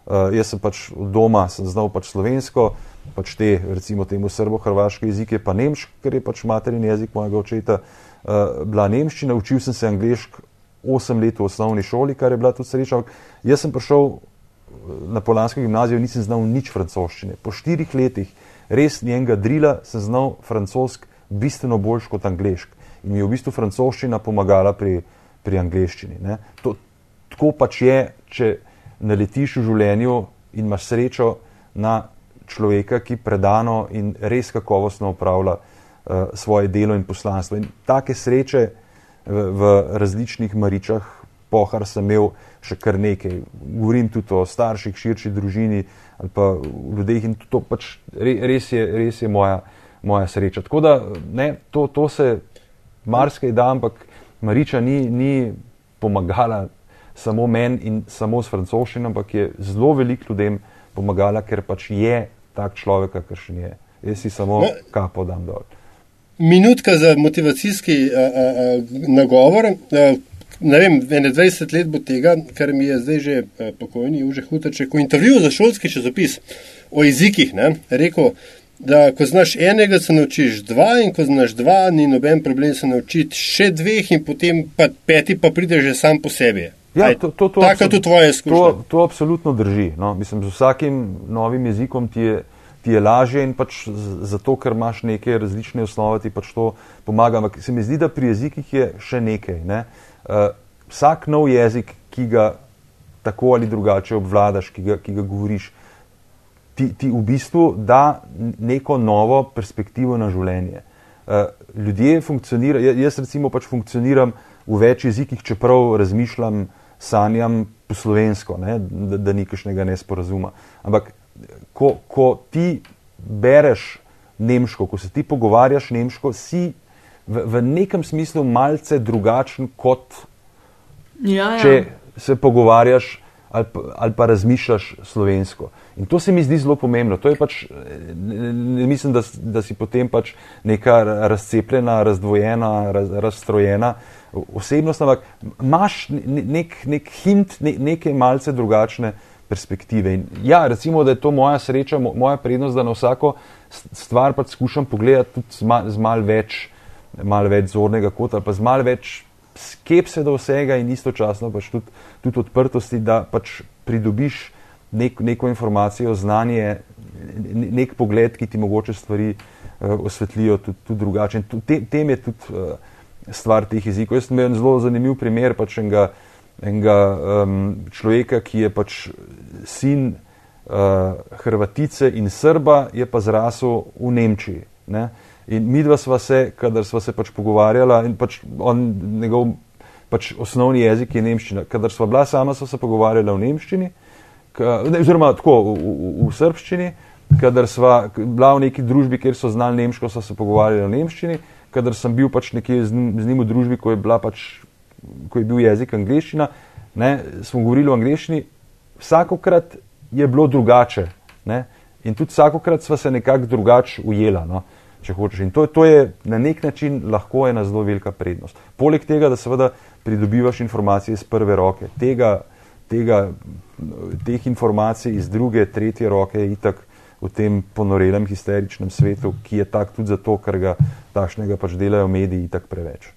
Uh, jaz sem pač doma, sem znal pač slovensko, pač te, recimo temu srbo-hrvaške jezike, pa nemški, ker je pač materin jezik mojega očeta, uh, bila nemščina, učil sem se angliško 8 let v osnovni šoli, kar je bila tudi sreča. Jaz sem prišel na Polansko gimnazijo, nisem znal nič francoščine. Po štirih letih res njenega drila sem znal francosk bistveno boljš kot anglišk. In mi je v bistvu francoščina pomagala pri, pri angliščini. To, tako pač je, če naletiš v življenju in imaš srečo na človeka, ki predano in res kakovostno upravlja uh, svoje delo in poslanstvo. In take sreče v, v različnih maričah, pohar sem imel še kar nekaj. Govorim tudi o starših, širši družini ali pa ljudeh in to pač res je, res je moja, moja sreča. Tako da ne, to, to se marsikaj da, ampak Mariča ni, ni pomagala samo meni in samo s francoščino, ampak je zelo velik ljudem pomagala, ker pač je tak človek, kakršen je. Jaz si samo no, kapo dam dol. Minutka za motivacijski a, a, a, nagovor. A, ne vem, 21 let bo tega, kar mi je zdaj že pokojni, Juže Hutaček, v intervjuju za šolski časopis o jezikih, ne, rekel, da ko znaš enega, se naučiš dva, in ko znaš dva, ni noben problem se naučiti še dveh, in potem pa peti pa pride že sam po sebi. Ja, to, to, to, tako tudi tvoje izkušnje. To, to absolutno drži. No. Mislim, z vsakim novim jezikom ti je, ti je lažje in pač zato, ker imaš neke različne osnove, ti pač to pomaga. Ampak se mi zdi, da pri jezikih je še nekaj. Ne. Uh, vsak nov jezik, ki ga tako ali drugače obvladaš, ki ga, ki ga govoriš, ti, ti v bistvu da neko novo perspektivo na življenje. Uh, ljudje funkcionirajo, jaz recimo pač funkcioniram v več jezikih, čeprav razmišljam sanjam po slovensko, ne, da, da ni kakšnega nesporazuma. Ampak, ko, ko ti bereš nemško, ko se ti pogovarjaš nemško, si v, v nekem smislu malce drugačen, kot ja, ja. če se pogovarjaš ali pa, ali pa razmišljaš slovensko. In to se mi zdi zelo pomembno. Pač, ne, ne mislim, da, da si potem pač neka razcepljena, razdvojena, raz, razstrojena osebnost, ampak imaš nek, nek hint, ne, neke malce drugačne perspektive. In ja, recimo, da je to moja sreča, moja prednost, da na vsako stvar pač skušam pogledati tudi z, mal, z mal, več, mal več zornega kota, pa z mal več skepse do vsega in istočasno pač tudi, tudi odprtosti, da pač pridobiš nek, neko informacijo, znanje, nek pogled, ki ti mogoče stvari uh, osvetlijo tudi, tudi drugače. Tudi, tem je tudi uh, stvar teh jezikov. Jaz sem imel zelo zanimiv primer pač enega, enega um, človeka, ki je pač sin uh, Hrvatice in Srba, je pa zrasel v Nemčiji. Ne? In mi dva sva se, kadar sva se pač pogovarjala, in pač on, njegov pač osnovni jezik je nemščina. Kadar sva bila sama, sva se pogovarjala v nemščini, ka, ne, oziroma tako v, v, v srpščini. Kadar sva bila v neki družbi, kjer so znali nemško, sva se pogovarjala v nemščini. Kadar sem bil pač nekje z, z njim v družbi, ko je, pač, ko je bil jezik angliščina, ne, smo govorili v angliščini, vsakokrat je bilo drugače. Ne? In tudi vsakokrat smo se nekako drugače ujela. No? In to, to je na nek način lahko ena zelo velika prednost. Poleg tega, da seveda pridobivaš informacije iz prve roke, tega, tega, teh informacij iz druge, tretje roke je itak v tem ponorelem, histeričnem svetu, ki je tak tudi zato, ker ga takšnega pač delajo mediji itak preveč.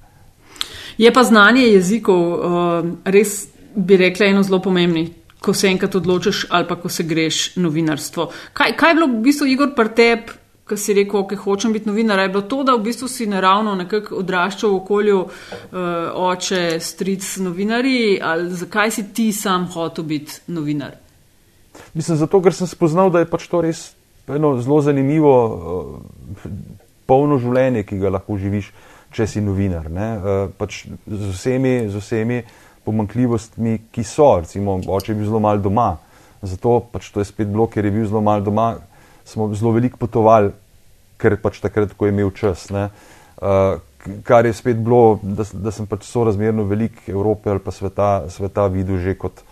Je pa znanje jezikov uh, res, bi rekla, eno zelo pomembnih ko se enkrat odločiš ali pa ko se greš novinarstvo. Kaj, kaj je bilo v bistvu Igor Partep, ki si rekel, da hočem biti novinar? Je bilo to, da v bistvu si naravno nekako odraščal v okolju uh, oče, stric novinarji ali zakaj si ti sam hotel biti novinar? Mislim, zato ker sem spoznal, da je pač to res eno zelo zanimivo, uh, polno življenje, ki ga lahko živiš, če si novinar. Uh, pač z vsemi, z vsemi uh, pomankljivostmi, ki so. Recimo, oče je bil zelo malo doma, zato pač to je spet bilo, ker je bil zelo malo doma, smo zelo veliko potovali, ker pač takrat, ko je imel čas. Uh, kar je spet bilo, da, da sem pač sorazmerno velik Evrope ali pa sveta, sveta videl že kot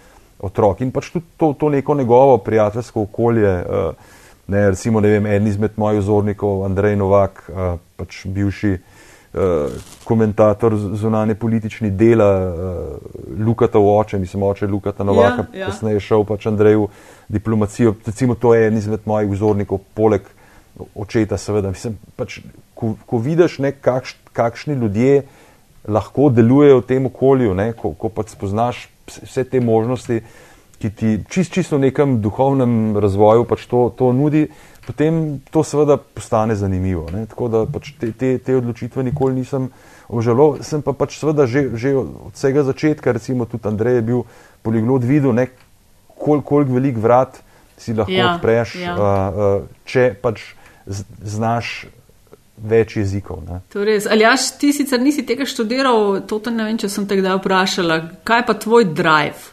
otrok. In pač tudi to, to neko njegovo prijateljsko okolje. Uh, Ne, recimo, ne vem, en izmed mojih vzornikov, Andrej Novak, uh, pač bivši komentator zunanje politični dela, uh, Lukata v oče, mislim, oče Lukata Novaka, ja, ja. kasneje šel pač Andreju diplomacijo. Recimo, to je en izmed mojih vzornikov, poleg očeta, seveda. Mislim, pač, ko, ko vidiš, ne, kakš, kakšni ljudje lahko delujejo v tem okolju, ne, ko, ko pač spoznaš vse te možnosti, ki ti čist, čisto v nekem duhovnem razvoju pač to, to nudi potem to seveda postane zanimivo. Ne? Tako da pač te, te, te odločitve nikoli nisem obžaloval, sem pa pač seveda že, že od vsega začetka, recimo tudi Andrej je bil poliglot videl, koliko kol velik vrat si lahko ja, odpreš, ja. uh, uh, če pač znaš. Več jezikov. Ali jaš, ti sicer nisi tega študiral, to ne vem, če sem te kdaj vprašala. Kaj pa tvoj drive?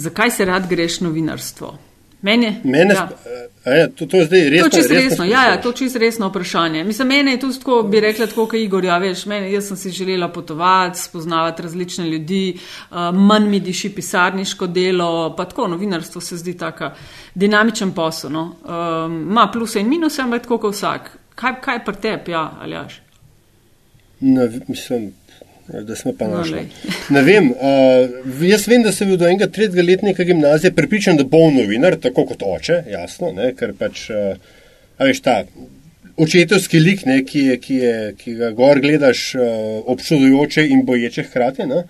Zakaj se rad greš novinarstvo? Meni, Mene, ja. je, to, to je zdaj resno. To je čisto resno, resno ja, ja, to je čisto resno vprašanje. Mislim, mene je tudi tako, bi rekla, tako kot Igor, ja, veš, mene, jaz sem si želela potovati, spoznavati različne ljudi, uh, manj mi diši pisarniško delo, pa tako novinarstvo se zdi tako dinamičen posel. No. Um, ma pluse in minuse, ampak tako kot vsak. Kaj, kaj pa te, ja, ali jaš? Mislim, da smo pa našli. Ne vem, uh, jaz vem, da sem bil do enega tretjega letnika gimnazije pripričan, da bo novinar, tako kot oče, jasno, ne, ker pač, uh, veš, ta očetovski lik, ne, ki, je, ki, je, ki ga gor gledaš uh, občudujoče in boječe hkrati. Ne.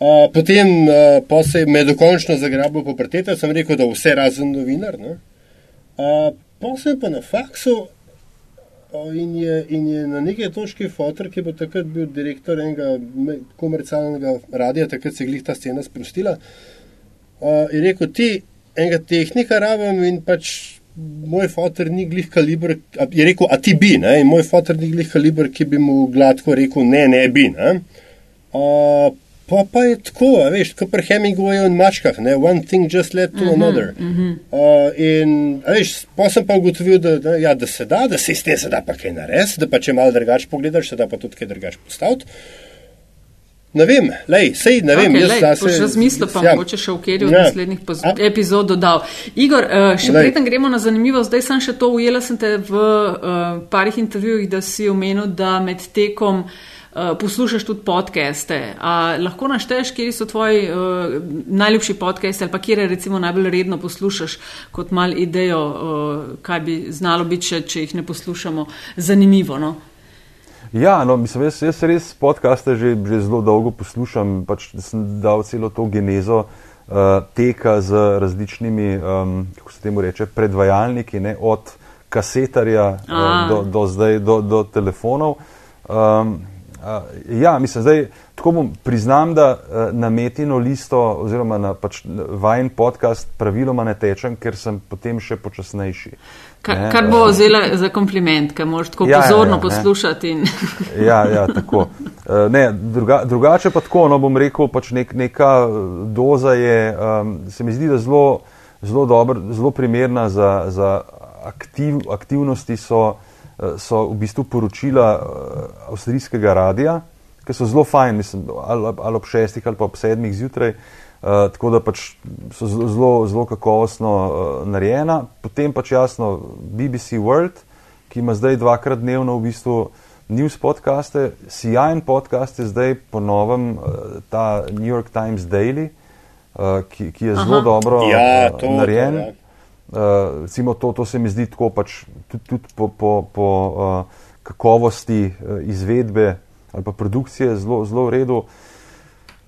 Uh, potem uh, pa se je me dokončno zagrabil po pretete, sem rekel, da vse razen novinar. Uh, pa sem pa na faksu in je, in je na neki točki fotor, ki bo takrat bil direktor enega komercialnega radia, takrat se je glih ta scena sprostila. Uh, je rekel, ti enega tehnika rabim in pač moj fotor ni glih kaliber. Je rekel, a ti bi, ne? in moj fotor ni glih kaliber, ki bi mu gladko rekel, ne, ne bi. Ne? Uh, Pa, pa je tako, veš, kot pri Hemingwayu in mačkah, ne? one thing just led to uh mhm, -huh, another. Uh -huh. uh, in, veš, pa sem pa ugotovil, da, da, ja, da se da, da se iz te se da pa kaj narediti, da pa če malo drugače pogledaš, se da pa tudi kaj drugače postaviti. Ne vem, lej, sej, ne vem, okay, jaz lej, se razmislil, pa ja. mogoče še v kjer od ja. naslednjih epizod dodal. Igor, uh, še preden gremo na zanimivo, zdaj sem še to ujela, sem te v uh, parih intervjujih, da si omenil, da med tekom uh, Eh, poslušaš tudi podcaste. A lahko našteješ, kje so tvoji uh, najljubši podcasti ali pa kje recimo najbolj redno poslušaš, kot mal idejo, uh, kaj bi znalo biti, če, če jih ne poslušamo, zanimivo. No? Ja, no, mislim, jaz, jaz res podcaste že, že zelo dolgo poslušam, pač sem dal celo to genezo uh, teka z različnimi, um, kako se temu reče, predvajalniki, ne, od kasetarja uh, do, do, zdaj, do, do telefonov. Um, Uh, ja, mislim, da tako bom, priznam, da uh, na metino listo oziroma na pač, vajen podcast praviloma ne tečem, ker sem potem še počasnejši. Ka, kar bo vzela za kompliment, ker moraš tako ja, pozorno ja, ja, poslušati. In... ja, ja, tako. Uh, ne, druga, drugače pa tako, no bom rekel, pač nek, neka doza je, um, se mi zdi, da zelo, zelo, dober, zelo primerna za, za aktiv, aktivnosti so, so v bistvu poročila avstrijskega radia ki so zelo fajn, mislim, ali, ali ob šestih ali pa ob sedmih zjutraj. Uh, tako da pač so zelo, zelo kakovostno uh, narejena. Potem pač jasno BBC World, ki ima zdaj dvakrat dnevno v bistvu news podcaste, sjajen podcast je zdaj po novem uh, ta New York Times Daily, uh, ki, ki je zelo Aha. dobro ja, to, narejen. To, ja. Uh, to, to se mi zdi tako pač tudi, tudi po, po, po uh, kakovosti uh, izvedbe ali pa produkcije zelo, zelo v redu.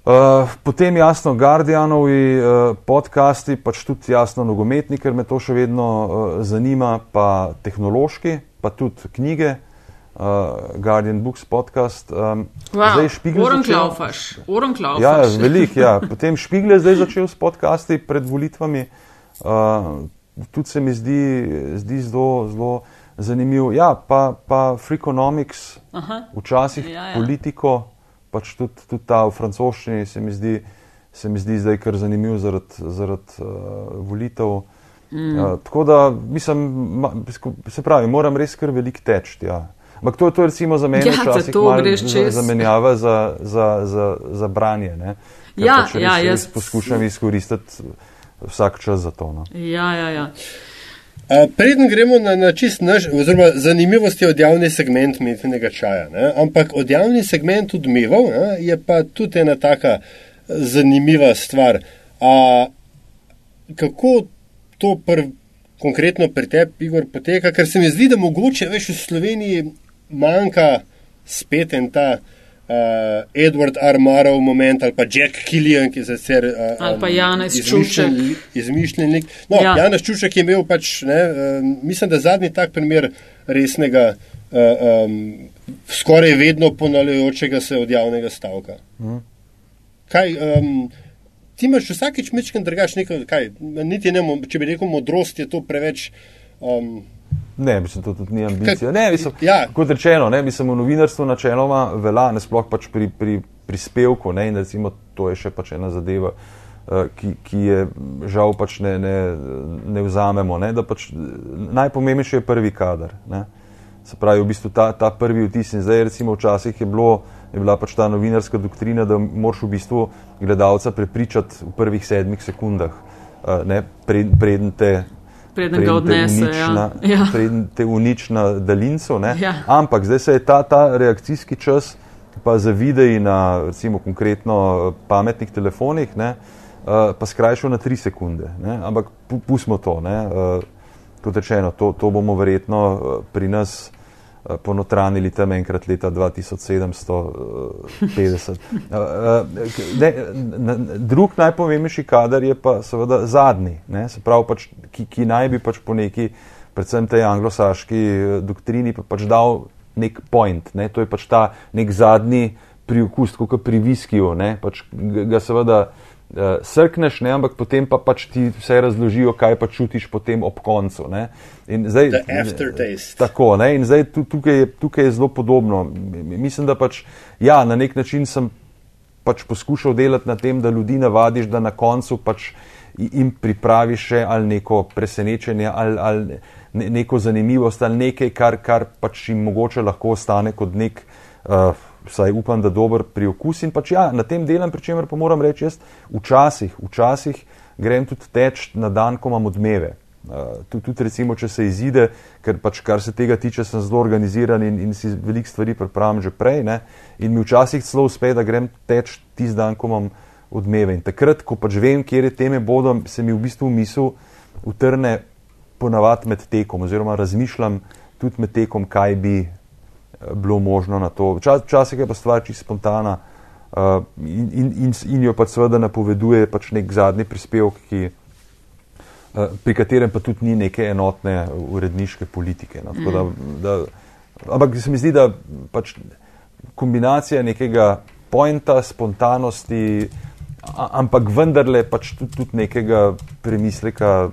Uh, potem jasno, Guardianovi uh, podcasti, pač tudi jasno, nogometni, ker me to še vedno uh, zanima, pa tehnološki, pa tudi knjige. Uh, Guardian Books podcast. Um, wow, zdaj špigle. Uran klaufaš, uran klaufaš. Ja, velik, ja. Potem špigle zdaj začel s podcasti pred volitvami. Uh, tudi se mi zdi, zdi zelo, zelo zanimiv. Ja, pa, pa Freakonomics, včasih ja, ja. politiko, pač tudi, tudi ta v francoščini se mi zdi, se mi zdi zdaj kar zanimiv zaradi zarad, uh, volitev. Mm. Uh, tako da, mislim, se pravi, moram res kar velik teč. Ja. Ampak to, to je recimo za mene ja, včasih za, zamenjava za, za, za, za branje. Ja, pač ja, jaz poskušam izkoristiti vsak čas za to. No. Ja, ja, ja. Preden gremo na, na čist naš, oziroma zanimivosti od javnih segment metenega čaja, ne? ampak od javnih segment odmeval ne? je pa tudi ena taka zanimiva stvar. A, kako to pr, konkretno pri tebi, Igor, poteka, ker se mi zdi, da mogoče veš v Sloveniji manjka spet en ta uh, Edward Armarov moment ali pa Jack Killian, ki je sicer uh, ali pa Janez Čuček. Izmišljen lik. No, ja. Janez Čuček je imel pač, ne, uh, mislim, da zadnji tak primer resnega, uh, um, skoraj vedno ponavljajočega se od javnega stavka. Hmm. Kaj, um, ti imaš vsakeč mečken drugačen, kaj, niti ne, če bi rekel modrost, je to preveč. Um, Ne, mislim, to tudi ni ambicija. Ne, mislim, ja. Kot rečeno, ne, mislim, v novinarstvu načeloma velja, ne sploh pač pri, pri prispevku. Ne, in recimo to je še pač ena zadeva, uh, ki, ki je žal pač ne, ne, ne vzamemo. Ne, pač, najpomembnejši je prvi kader. Ne. Se pravi, v bistvu ta, ta prvi vtis. In zdaj, recimo, včasih je, bilo, je bila pač ta novinarska doktrina, da moraš v bistvu gledalca prepričati v prvih sedmih sekundah, uh, ne, preden pred te preden ga odnese. Ja. Ja. Preden te uniči na daljincu. Ja. Ampak zdaj se je ta, ta reakcijski čas, pa za videi na recimo, konkretno pametnih telefonih, ne, uh, pa skrajšal na tri sekunde. Ne. Ampak pustimo to. Ne, uh, kot rečeno, to, to bomo verjetno uh, pri nas. Eh, ponotranili tam enkrat leta 2750. Eh, eh, drug najpomembnejši kader je pa seveda zadnji, ne, se pravi, pač, ki, ki naj bi pač po neki, predvsem tej anglosaški doktrini, pa pač dal nek point. Ne, to je pač ta nek zadnji priokus, kot pri viskiju, ne, pač ga seveda uh, srkneš, ne, ampak potem pa pač ti vse razložijo, kaj pa čutiš potem ob koncu. Ne. In zdaj, tako, ne, in zdaj tukaj, je, tukaj je zelo podobno. Mislim, da pač, ja, na nek način sem pač poskušal delati na tem, da ljudi navadiš, da na koncu pač jim pripraviš še ali neko presenečenje ali, ali neko zanimivost ali nekaj, kar, kar pač jim mogoče lahko ostane kot nek. Uh, vsaj upam, da dober pri okusu. In pač ja, na tem delam, pri čemer pa moram reči, jaz včasih, včasih grem tudi teč na dan, ko imam odmeve. Uh, tudi recimo, če se izide, ker pač kar se tega tiče, sem zelo organiziran in, in si veliko stvari pripravim že prej. Ne? In mi včasih celo uspe, da grem teč tisti dan, ko imam odmeve. In takrat, ko pač vem, kje je teme bodo, se mi v bistvu misel utrne ponavadi med tekom, oziroma razmišljam tudi med tekom, kaj bi bilo možno na to. Včasih je pa stvar čisto spontana uh, in, in, in, in jo pa seveda napoveduje pač nek zadnji prispevek, ki, uh, pri katerem pa tudi ni neke enotne uredniške politike. No. Da, da, ampak se mi zdi, da pač kombinacija nekega pointa, spontanosti, ampak vendarle pač tudi, tudi nekega premisleka,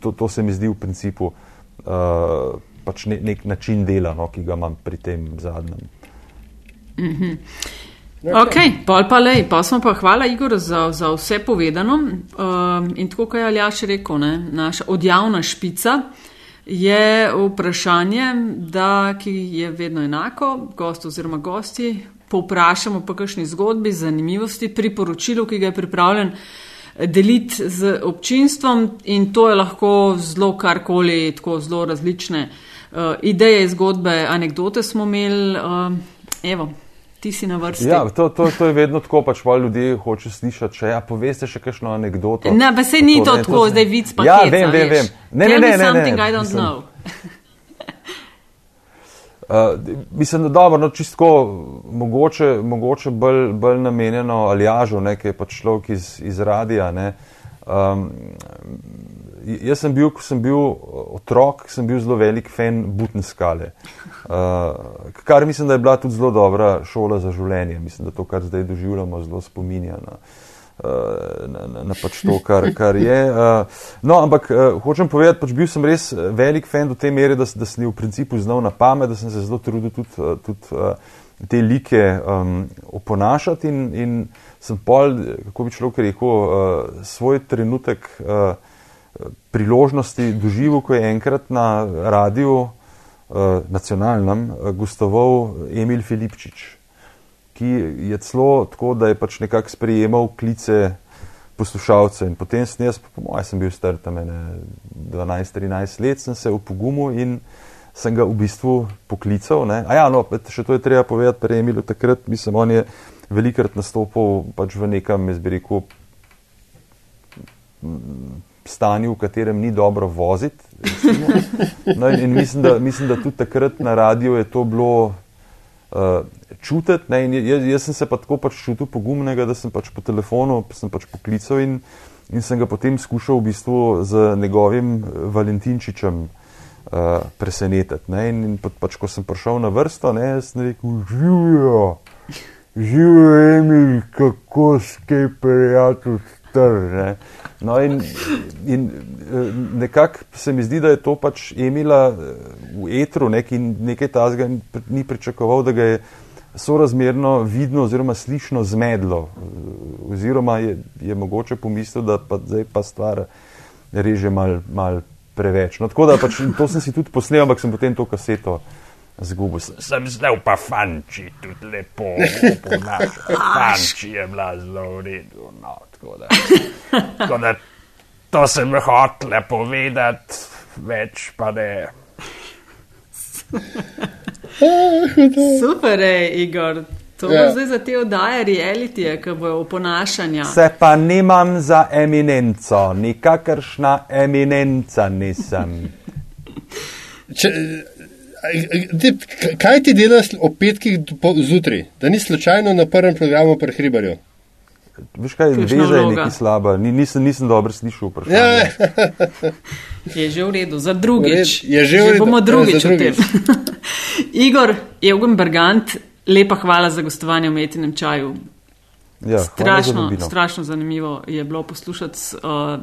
to, to se mi zdi v principu uh, pač ne, nek način dela, no, ki ga imam pri tem zadnjem. Mm -hmm. Ok, pol pa lej, pa smo pa hvala Igor za, za vse povedano. Um, in tako, kot je Aljaš rekel, ne, naša odjavna špica je vprašanje, da, ki je vedno enako, gost oziroma gosti, povprašamo pa kakšni zgodbi, zanimivosti, priporočilu, ki ga je pripravljen deliti z občinstvom in to je lahko zelo karkoli, tako zelo različne uh, ideje, zgodbe, anekdote smo imeli. Uh, evo, ti si na vrsti. Ja, to, to, to je vedno tako, pač pa ljudje hoče slišati, če ja, poveste še kakšno anegdoto. Ne, pa se ni to ne, tako, to, zdaj vic pa. Ja, vem, vem, vem. Ne, ne, ne, ne, ne, ne, ne, ne. Uh, mislim, da dobro, no, čistko, mogoče, mogoče bolj, bolj namenjeno aljažu, ki je pač človek iz, iz radija. Um, jaz sem bil, ko sem bil otrok, sem bil zelo velik fan Butenskale, uh, kar mislim, da je bila tudi zelo dobra šola za življenje. Mislim, da to, kar zdaj doživljamo, zelo spominja na, uh, na, na, pač to, kar, kar je. Uh, no, ampak uh, hočem povedati, pač bil sem res velik fan do te mere, da, da sem v principu znal na pamet, da sem se zelo trudil tudi, tudi te like um, oponašati in, in sem pol, kako bi človek rekel, svoj trenutek. Priložnosti doživel, ko je enkrat na radiju eh, nacionalnem eh, gostoval Emil Filipčič, ki je celo tako, da je pač nekako sprejemal klice poslušalcev in potem sem jaz, po mojem, sem bil star tam 12-13 let, sem se upogumil in sem ga v bistvu poklical. Ne. A ja, no, še to je treba povedati, pri Emilu takrat, mislim, on je velikrat nastopil pač v nekem, jaz bi rekel, stanju, v katerem ni dobro voziti. No, in, in mislim, da, mislim, da tudi takrat na radiju je to bilo uh, čutiti. Jaz, jaz sem se pa tako pač čutil pogumnega, da sem pač po telefonu sem pač poklical in, in sem ga potem skušal v bistvu z njegovim Valentinčičem uh, presenetiti. Ne? In, in pa, pač, ko sem prišel na vrsto, ne, sem rekel: Živijo, živijo, Emil, kako skej prijatelj str. No in, in eh, nekako se mi zdi, da je to pač Emila eh, v etru, nek in nekaj tazga ni pričakoval, da ga je sorazmerno vidno oziroma slišno zmedlo. Eh, oziroma je, je mogoče pomislil, da pa zdaj pa stvar reže mal, mal preveč. No, tako da pač to sem si tudi posnel, ampak sem potem to kaseto. Zgubil sem, sem zdaj pa fanči, tudi lepo, lepo. Fanči je bila zelo v redu. No, tako, da, tako da to sem hotel povedati, več pa ne. Super je, Igor. To je ja. zdaj za te oddaje reality, ki bojo oponašanja. Se pa nimam za eminenco, nikakršna eminenca nisem. Če, Kaj ti delaš ob petkih zjutraj, da ni slučajno na prvem programu pri Hribarju? Veš kaj, veza je nekaj slaba, Ni, nisem, nisem dobro slišal vprašanje. Ja. je že v redu, za drugič. Je že v redu. Bomo drugič o tem. Igor, Evgen Bergant, lepa hvala za gostovanje v Metinem čaju. Ja, strašno, strašno zanimivo je bilo poslušati. Uh,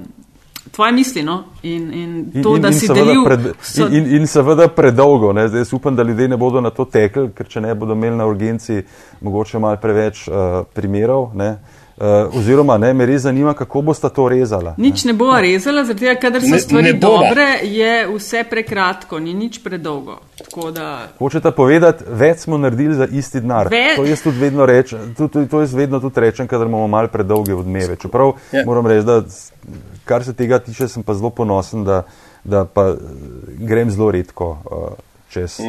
tvoje misli. No? In, in to, in, da in si delil. Pred, so... in, in seveda predolgo. Ne? Zdaj upam, da ljudje ne bodo na to tekli, ker če ne bodo imeli na urgenci mogoče malo preveč uh, primerov. Ne? Uh, oziroma, ne, me res zanima, kako boste to rezali. Nič ne bo rezala, zato ker kadar so ne, stvari ne dobre, je vse prekratko, ni nič predolgo. Da... Hočete povedati, več smo naredili za isti denar. Ve... To jaz tudi vedno rečem, tudi, to jaz vedno tudi rečem, kadar imamo mal predolge odmeve. Čeprav ja. moram reči, da kar se tega tiče, sem pa zelo ponosen, da, da pa grem zelo redko. Uh, čez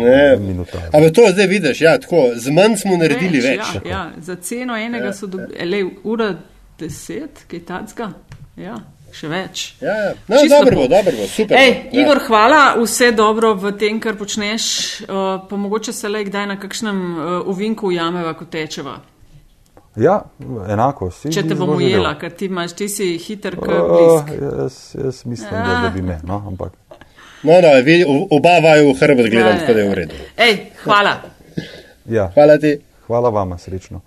minuto. Ampak to zdaj vidiš, ja, tako, z manj smo naredili več. več. Ja, ja, za ceno enega ja. so dobili, ura deset, kaj tacka. Ja. Še več. Ja, ja. No, dobro, bo, dobro, bo, super. Ej, ja. Igor, hvala, vse dobro v tem, kar počneš. Uh, pa mogoče se le kdaj na kakšnem uh, uvinku ujameva, ko tečeva. Ja, enako si. Če te bom ujela, ker ti imaš, ti si hiter, kot uh, jaz, jaz mislim, ja. da, da bi me. No, ampak. No, no, vi, oba vaju v hrbet gledam, ja, tako da je v redu. Ej, hvala. ja. Hvala ti. Hvala vama, srečno.